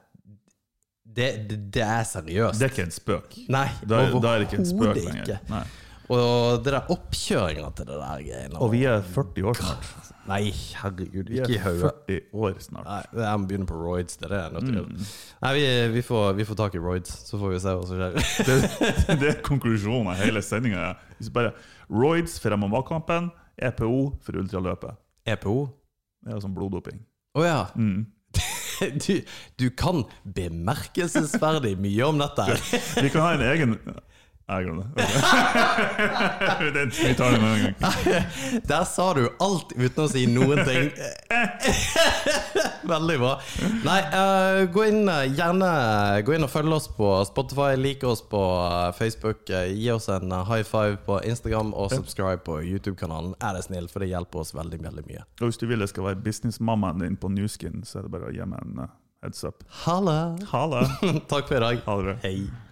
det, det, det er seriøst. Det er ikke en spøk. Nei, Da, er- det ikke en spøk ikke. Nei. Og det der oppkjøringa til det der greiene Og vi er 40 år snart. Nei, herregud, Vi ikke i er hodet. 40 år snart. Nei, jeg må begynne på roids. Det er det jeg er nødt til å Mm. gjøre. Nei, vi, vi, får, vi får tak i roids, så får vi se hva som skjer. Det, det er konklusjonen av hele sendinga. Roids for MMA-kampen, EPO for ultraløpet. EPO? Det er sånn bloddoping. Å ja. Mm. Du, du kan bemerkelsesverdig mye om dette. Vi kan ha en egen Jeg glemmer det. Vi tar det med en gang. Der sa du alt uten å si noen ting. Veldig bra. Nei, uh, gå inn eh, gjerne Gå inn og følg oss på Spotify, lik oss på eh, Facebook, gi oss en high five på Instagram, og subscribe på YouTube-kanalen. Er det snill, for det hjelper oss veldig, veldig mye. Og hvis du vil jeg skal være businessmammaen din på Newskin, så er det bare å gi meg en heads up. Halla! Takk for i dag. Ha det bra. Hei.